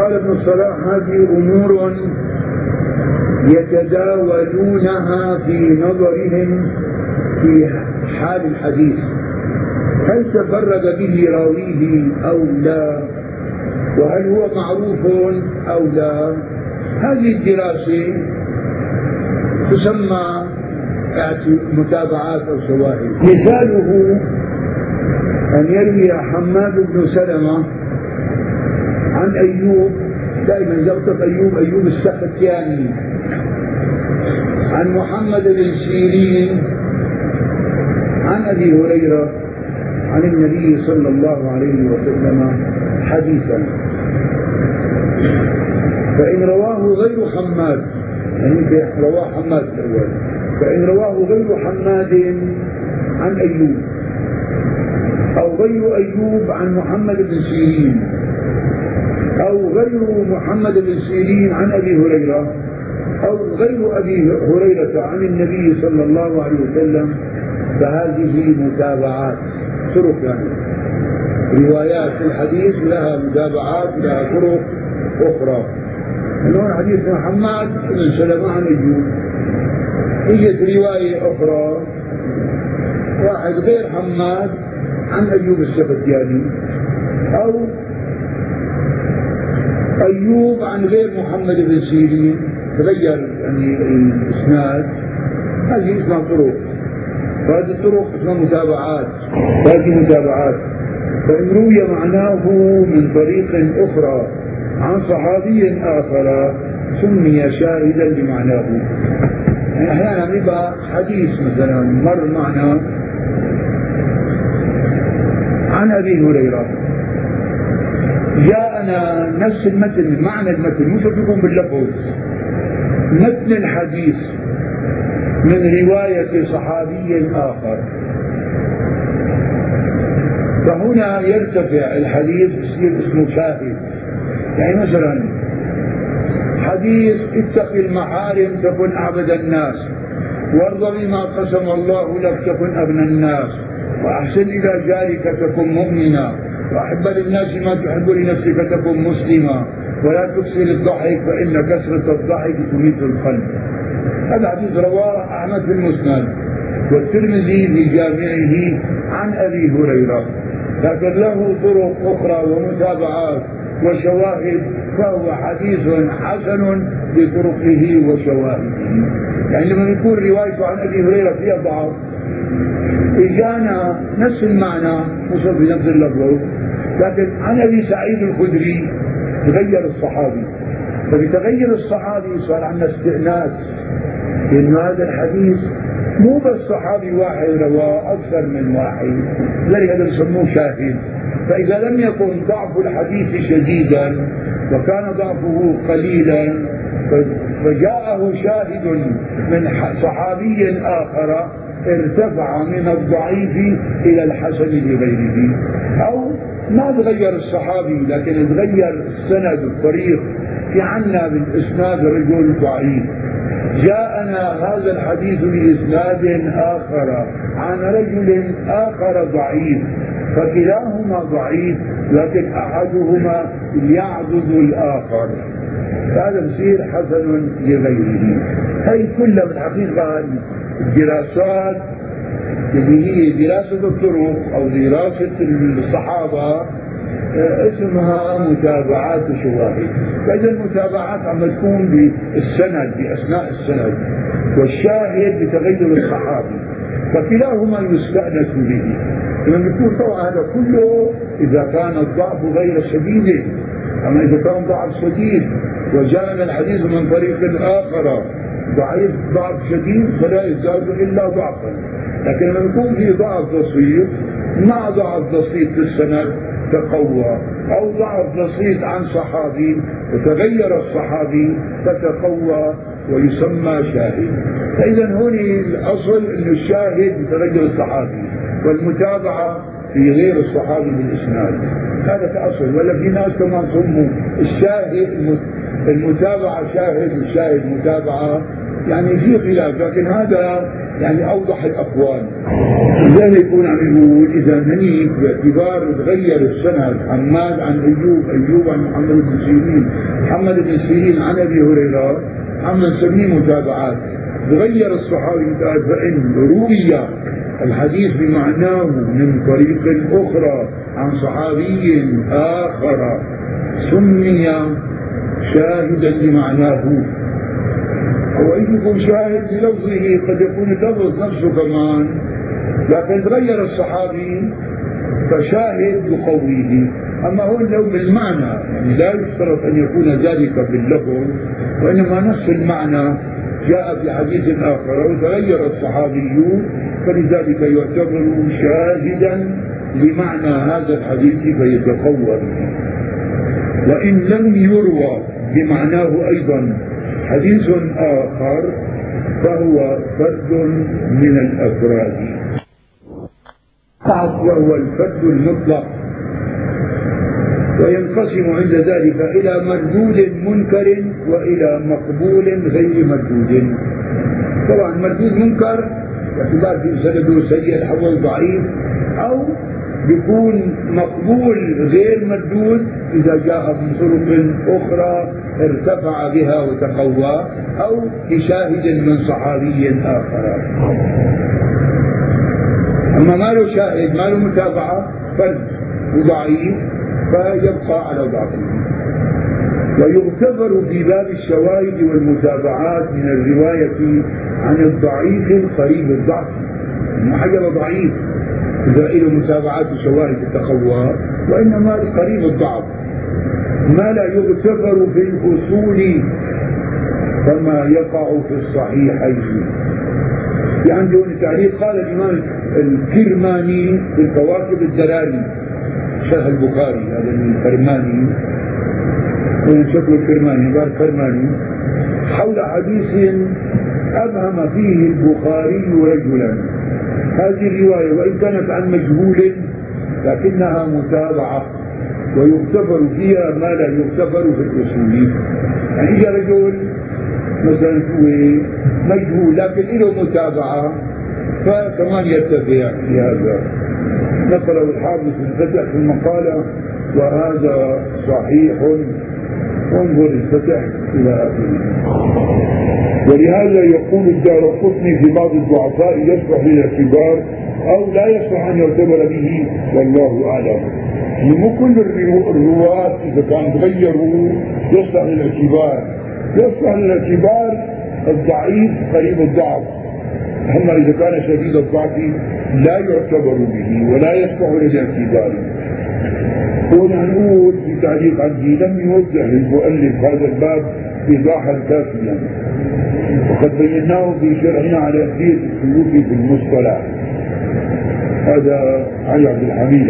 قال ابن الصلاح هذه أمور يتداولونها في نظرهم في حال الحديث. هل تفرد به راويه أو لا؟ وهل هو معروف أو لا؟ هذه الدراسة تسمى متابعات أو شواهد. مثاله أن يروي حماد بن سلمة عن أيوب دائما يغتف أيوب أيوب السختياني عن محمد بن سيرين عن أبي هريرة عن النبي صلى الله عليه وسلم حديثا. فإن رواه غير حماد يعني رواه حماد الأول فإن رواه غير حماد عن أيوب أو غير أيوب عن محمد بن سيرين أو غير محمد بن سيرين عن أبي هريرة أو غير أبي هريرة عن النبي صلى الله عليه وسلم فهذه متابعات. طرق يعني روايات الحديث لها متابعات لها طرق أخرى. هون حديث محمد بن سلمة عن أيوب إجت رواية أخرى. واحد غير حماد عن أيوب السختياني. أو أيوب عن غير محمد بن سيرين. تغير يعني الإسناد. هذه اسمها طرق. وهذه الطرق اسمها متابعات هذه متابعات. فإن روي معناه من طريق أخرى عن صحابي آخر سمي شاهدا لمعناه يعني أحيانا يبقى حديث مثلا مر معنا عن أبي هريرة. جاءنا نفس المتن معنى المتن مش يكون باللفظ متن الحديث. من رواية صحابي آخر. فهنا يرتفع الحديث يصير اسمه شاهد. يعني مثلا حديث اتق المحارم تكن أعبد الناس وارض بما قسم الله لك تكن أغنى الناس وأحسن إلى جارك تكن مؤمنا وأحب للناس ما تحب لنفسك تكن مسلما. ولا تكسر الضحك فإن كسرة الضحك تميت القلب. هذا حديث رواه أحمد في المسند والترمذي في جامعه عن أبي هريرة. لكن له طرق أخرى ومتابعات وشواهد فهو حديث حسن بطرقه وشواهده. يعني لما يكون روايته عن أبي هريرة فيها ضعف إجانا نفس المعنى مش بنفس اللفظ لكن عن أبي سعيد الخدري تغير الصحابي. فبتغير الصحابي صار عندنا استئناس. لأن هذا الحديث مو بس صحابي واحد رواه أكثر من واحد. لذلك هذا يسموه شاهد. فإذا لم يكن ضعف الحديث شديدا وكان ضعفه قليلا فجاءه شاهد من صحابي آخر ارتفع من الضعيف إلى الحسن لغيره أو ما تغير الصحابي لكن تغير السند الطريق في عنا بالإسناد رجل ضعيف. جاءنا هذا الحديث بإسناد آخر عن رجل آخر ضعيف فكلاهما ضعيف لكن أحدهما يعبد الآخر. هذا بصير حسن لغيره. هي كلها بالحقيقة الدراسات اللي هي دراسة الطرق أو دراسة الصحابة آه، اسمها متابعات وشواهد فإذا المتابعات عم تكون بالسند بأثناء السند والشاهد بتغير الصحابي. فكلاهما يستأنس به. لما يكون طبعا هذا كله إذا كان الضعف غير شديد. أما إذا كان ضعف شديد وجاءنا الحديث من طريق آخر. ضعيف ضعف شديد فلا يزداد إلا ضعفا. لكن لما يكون في ضعف بسيط مع ضعف بسيط في السند تقوى أو ضعف بسيط عن صحابي وتغير الصحابي فتقوى ويسمى شاهد. فإذا هون الأصل أن الشاهد متغير الصحابي والمتابعة في غير الصحابي بالإسناد. هذا كأصل ولا في ناس كمان سموا الشاهد المتابعة شاهد والشاهد متابعة. يعني في خلاف. لكن هذا يعني أوضح الأقوال. لذلك يكون عم يقول إذا مني باعتبار تغير السند حماد عن أيوب أيوب عن محمد بن سيرين. محمد بن سيرين عن أبي هريرة. عم نسميه متابعات. تغير الصحابي فإن روي الحديث بمعناه من طريق أخرى عن صحابي آخر. سمي شاهدا لمعناه. هو يكون شاهد بلفظه قد يكون اللفظ نفسه كمان. لكن تغير الصحابي فشاهد يقويه أما هو لو بالمعنى يعني لا يشترط أن يكون ذلك باللفظ وإنما نفس المعنى جاء في حديث آخر وتغير الصحابي فلذلك يعتبر شاهدا لمعنى هذا الحديث فيتقوى. وإن لم يروى بمعناه أيضا حديث آخر فهو فرد من الأفراد. وهو الفرد المطلق. وينقسم عند ذلك إلى مردود منكر وإلى مقبول غير مردود. طبعا مردود منكر باعتبار في سنده سيء أو ضعيف أو بيكون مقبول غير مردود إذا جاء من طرق أخرى ارتفع بها وتقوى أو بشاهد من صحابي آخر. أما ما له شاهد ما له متابعة فرد وضعيف فيبقى على ضعفه. ويعتبر في باب الشواهد والمتابعات من الرواية عن الضعيف القريب الضعف. حجر ضعيف. إذا له متابعات وشواهد التقوى وإنما قريب الضعف. ما لا يغتفر في الأصول كما يقع في الصحيحين. في عندي هون تعليق قال الإمام الكرماني في الكواكب الدلالي شرح البخاري هذا الكرماني. من شكل الكرماني قال الكرماني حول حديث أبهم فيه البخاري رجلا. هذه الرواية وإن كانت عن مجهول لكنها متابعة ويغتفر فيها ما لا يغتفر في الأصول. يعني إذا رجل مثلا هو مجهول لكن له متابعة فكمان يرتفع في هذا نقله الحافظ في الفتح في المقالة وهذا صحيح. انظر الفتح إلى آخره ولهذا يقول الدار قطني في بعض الضعفاء يصلح للاعتبار أو لا يصلح أن يعتبر به والله أعلم. مو كل الرواة إذا كان تغيروا يصلح للاعتبار يصلح للاعتبار الضعيف قريب الضعف. أما إذا كان شديد الضعف لا يعتبر به ولا يصلح للاعتبار هنا نقول في تعليق عندي لم يوضح المؤلف هذا الباب إيضاحا كافيا. وقد بيناه في شرحنا على أهمية السلوك في المصطلح. هذا علي عبد الحميد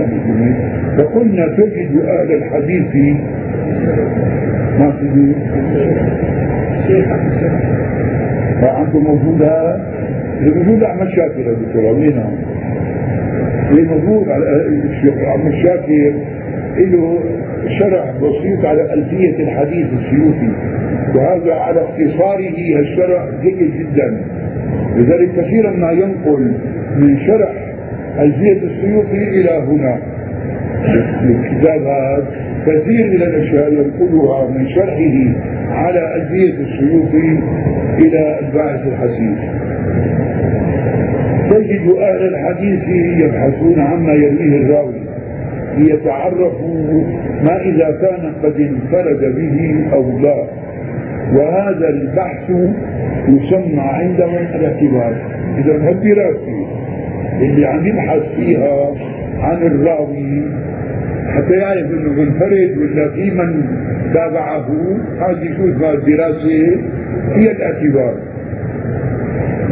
فقلنا تجد أهل الحديث ما تجد؟ عنده موجود هذا موجود أحمد شاكر يا دكتور وينه؟ موجود؟ على الشيخ أحمد شاكر. له شرح بسيط على ألفية الحديث السيوطي وهذا على اختصاره الشرح جيد جدا. لذلك كثيرا ما ينقل من شرح ألفية السيوطي إلى هنا. الكتاب هذا كثير من الأشياء ينقلها من شرحه على ألفية السيوطي إلى الباعث الحسيس تجد أهل الحديث يبحثون عما يرويه الراوي. ليتعرفوا ما إذا كان قد انفرد به أو لا. وهذا البحث يسمى عندهم الاعتبار. إذا الدراسة اللي عم يبحث فيها عن الراوي حتى يعرف إنه منفرد ولا في من تابعه هذه شو اسمها الدراسة؟ هي الاعتبار.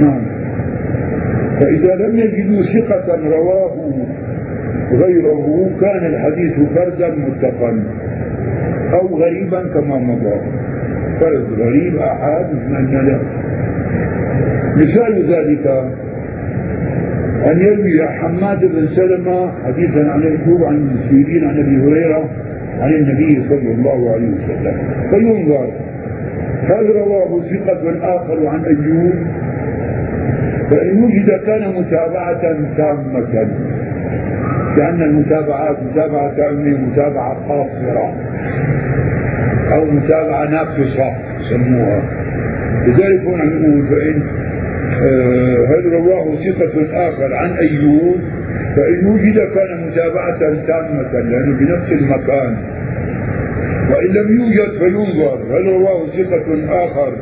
نعم. فإذا لم يجدوا ثقة رواه غيره كان الحديث فردا متقا أو غريبا كما مضى. فرد غريب أحد من له مثال ذلك أن يروي حماد بن سلمة حديثا عن أيوب عن سيرين عن أبي هريرة عن النبي صلى الله عليه وسلم. فينظر. هل رواه ثقة آخر عن أيوب؟ فإن وجد كان متابعة تامة. لأن المتابعات متابعة تامة متابعة قاصرة. أو متابعة ناقصة يسموها. لذلك هنا نقول فإن هل رواه ثقة آخر عن أيوب فإن وجد كان متابعة تامة لأنه بنفس المكان. وإن لم يوجد فينظر. هل رواه ثقة آخر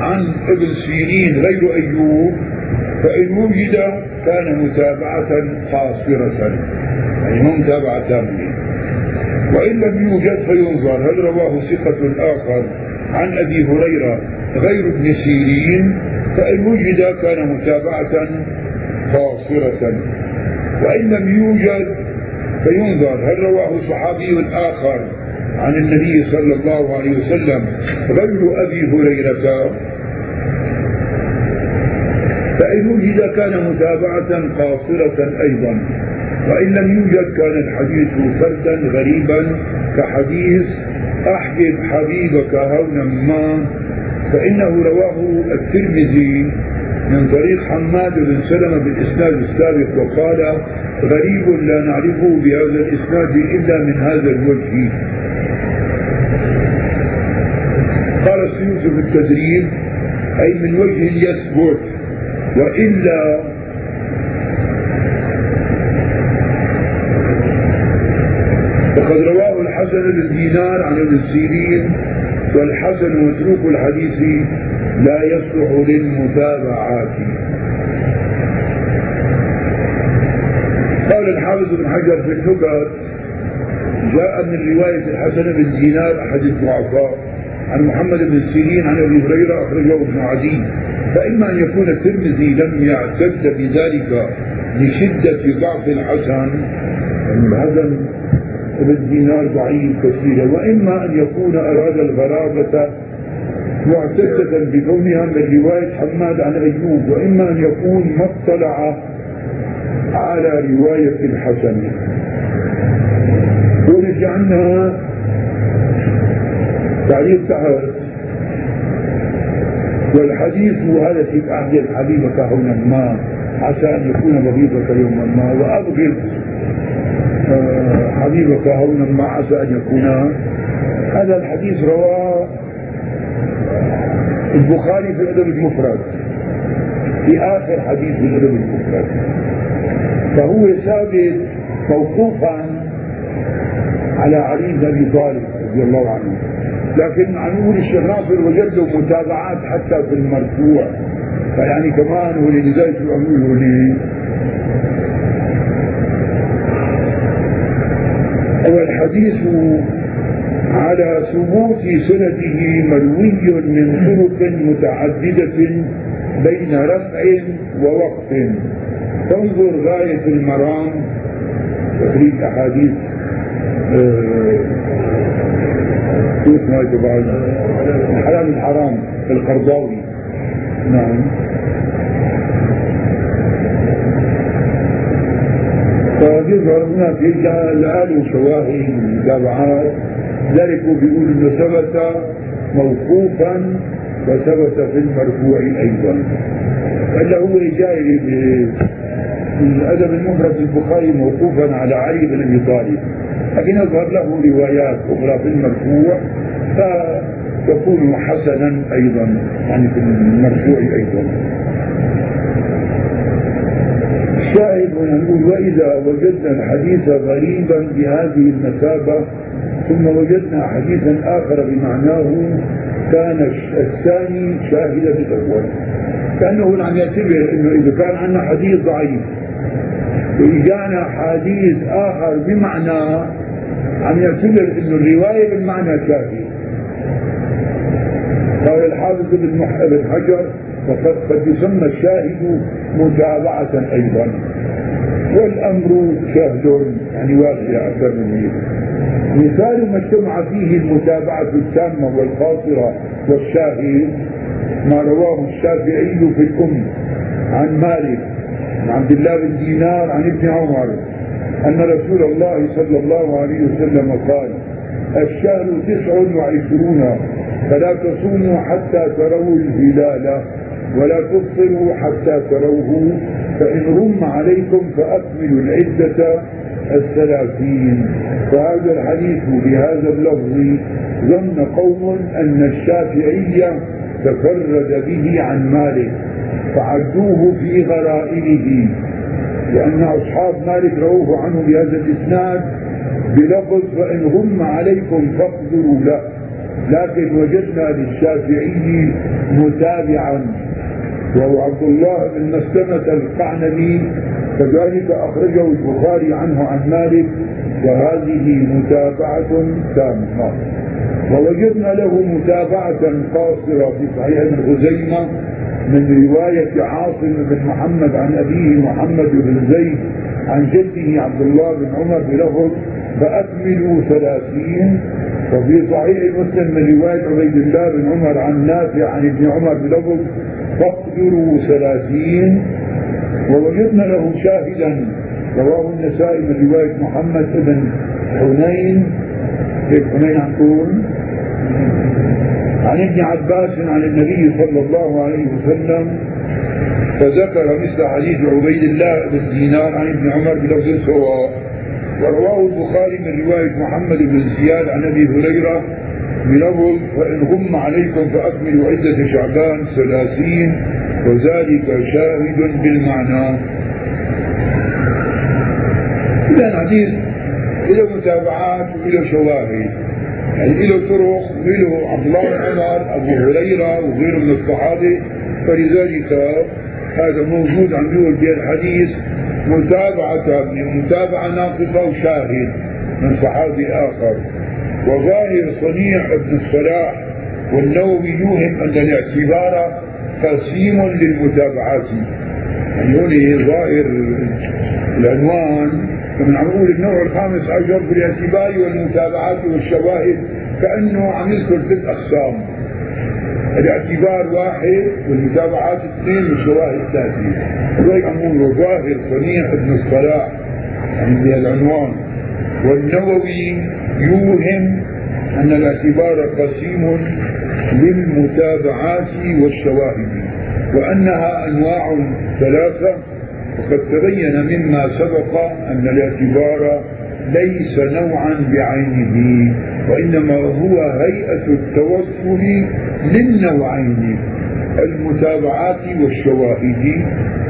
عن ابن سيرين غير أيوب. فإن وجد كان متابعة قاصرة مو متابعة تامة وإن لم يوجد فينظر. هل رواه ثقة آخر عن أبي هريرة غير ابن سيرين؟ فإن وجد كان متابعة قاصرة وإن لم يوجد فينظر. هل رواه صحابي آخر عن النبي صلى الله عليه وسلم غير أبي هريرة؟ فإن وجد كان متابعة قاصرة أيضا. وإن لم يوجد كان الحديث فردا غريبا كحديث أحبب حبيبك هونا ما. فإنه رواه الترمذي من طريق حماد بن سلمة بالإسناد السابق وقال غريب لا نعرفه بهذا الإسناد إلا من هذا الوجه. قال السيوط في التدريب أي من وجه يثبت. وإلا وقد رواه الحسن بن دينار عن ابن سيرين والحسن متروك الحديث لا يصلح للمتابعات. قال الحافظ بن حجر في النكت جاء من رواية الحسن بن دينار أحد الضعفاء عن محمد بن سيرين عن أبي هريرة أخرجه ابن عدي. فإما أن يكون الترمذي لم يعتد بذلك لشدة ضعف الحسن هذا ابن دينار ضعيف كثيرا وإما أن يكون أراد الغرابه معتدة بكونها من رواية حماد عن أيوب وإما أن يكون ما اطلع على رواية الحسن. ونجعلها تعليق تحت والحديث هذا في عهد حبيبك هنا ما عسى أن يكون بغيضك يوما ما وأبغض آه، حبيبك هونا ما عسى أن يكون. هذا الحديث رواه البخاري في الأدب المفرد. في آخر حديث في الأدب المفرد. فهو ثابت موقوفا على علي بن أبي طالب رضي الله عنه. لكن عم يقول الشيخ ناصر وجد له متابعات حتى في المرفوع. فيعني كمان هو لذلك شو عم يقولوا لي والحديث على ثبوت سنده مروي من طرق متعددة بين رفع ووقف. تنظر غاية المرام. تخريج أحاديث شو اسمها تبع الحلال الحرام القرضاوي. نعم. فيظهر هناك الآن شواهد متابعات ذلك بيقول انه ثبت موقوفا وثبت في المرفوع أيضا. فإلا هو جاي الادب المفرد البخاري موقوفا على علي بن أبي طالب. لكن يظهر له روايات أخرى في المرفوع فتكون حسنا أيضا يعني في المرفوع أيضا. الشاهد هنا نقول وإذا وجدنا الحديث غريبا بهذه المثابة ثم وجدنا حديثا آخر بمعناه كان الثاني شاهدا الأول. كأنه عم يعتبر أنه إذا كان عندنا حديث ضعيف. وإجانا حديث آخر بمعنى عم يعتبر إنه الرواية بالمعنى كافي. قال الحافظ ابن حجر وقد قد يسمى الشاهد متابعة أيضا. والأمر شاهد يعني واسع أكثر من مثال ما اجتمع فيه المتابعة التامة والقاصرة والشاهد ما رواه الشافعي في الأم عن مالك عن عبد الله بن دينار عن ابن عمر. أن رسول الله صلى الله عليه وسلم قال الشهر تسع وعشرون فلا تصوموا حتى تروا الهلال ولا تفطروا حتى تروه فإن رم عليكم فأكملوا العدة الثلاثين. فهذا الحديث بهذا اللفظ ظن قوم أن الشافعي تفرد به عن مالك فعدوه في غرائبه لأن أصحاب مالك رووه عنه بهذا الإسناد بلفظ فإن هم عليكم فاقدروا له لكن وجدنا للشافعي متابعا. وهو عبد الله بن مسلمة القعنبي كذلك أخرجه البخاري عنه عن مالك وهذه متابعة تامة. ووجدنا له متابعة قاصرة في صحيح ابن خزيمة من رواية عاصم بن محمد عن أبيه محمد بن زيد عن جده عبد الله بن عمر بلفظ فأكملوا ثلاثين وفي صحيح مسلم من رواية عبيد الله بن عمر عن نافع عن ابن عمر بلفظ فاقدروا ثلاثين ووجدنا له شاهدا رواه النسائي من رواية محمد بن حنين كيف حنين عم تقول؟ عن ابن عباس عن النبي صلى الله عليه وسلم فذكر مثل حديث عبيد الله بن دينار عن ابن عمر بلفظ سواء. ورواه البخاري من رواية محمد بن زياد عن أبي هريرة بلفظ فإن غم عليكم فأكملوا عدة شعبان ثلاثين وذلك شاهد بالمعنى. إذا الحديث له متابعات وله شواهد. يعني له طرق وله عبد الله بن عمر ابو هريرة وغيره من الصحابة. فلذلك هذا موجود عم بيقول بالحديث متابعة متابعة ناقصة وشاهد من صحابي آخر. وظاهر صنيع ابن الصلاح والنووي يوهم أن الاعتبار قسيم للمتابعات. يعني هون ظاهر العنوان فمن عم نقول النوع الخامس في الاعتبار والمتابعات والشواهد كأنه عم يذكر ثلاث أقسام الاعتبار واحد والمتابعات اثنين والشواهد ثلاثة وهيك عم نقول ظاهر صنيع ابن الصلاح عندي العنوان. والنووي يوهم أن الاعتبار قسيم للمتابعات والشواهد وأنها أنواع ثلاثة وقد تبين مما سبق أن الاعتبار ليس نوعا بعينه وإنما هو هيئة التوصل للنوعين المتابعات والشواهد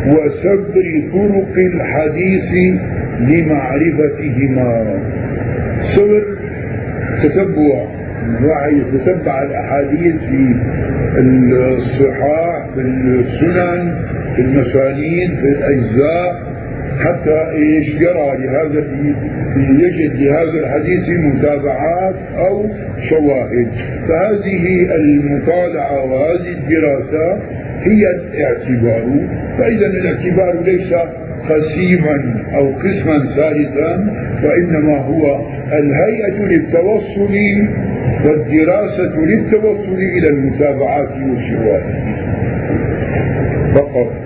وسبر طرق الحديث لمعرفتهما. سبر تتبع الواحد يتتبع الأحاديث في الصحاح في السنن في المسانيد في الأجزاء حتى إيش يرى لهذا يجد لهذا الحديث متابعات أو شواهد. فهذه المطالعة وهذه الدراسة هي الاعتبار. فإذا الاعتبار ليس قسيما أو قسما ثالثا وانما هو الهيئة للتوصل والدراسة للتوصل إلى المتابعات والشواهد. فقط.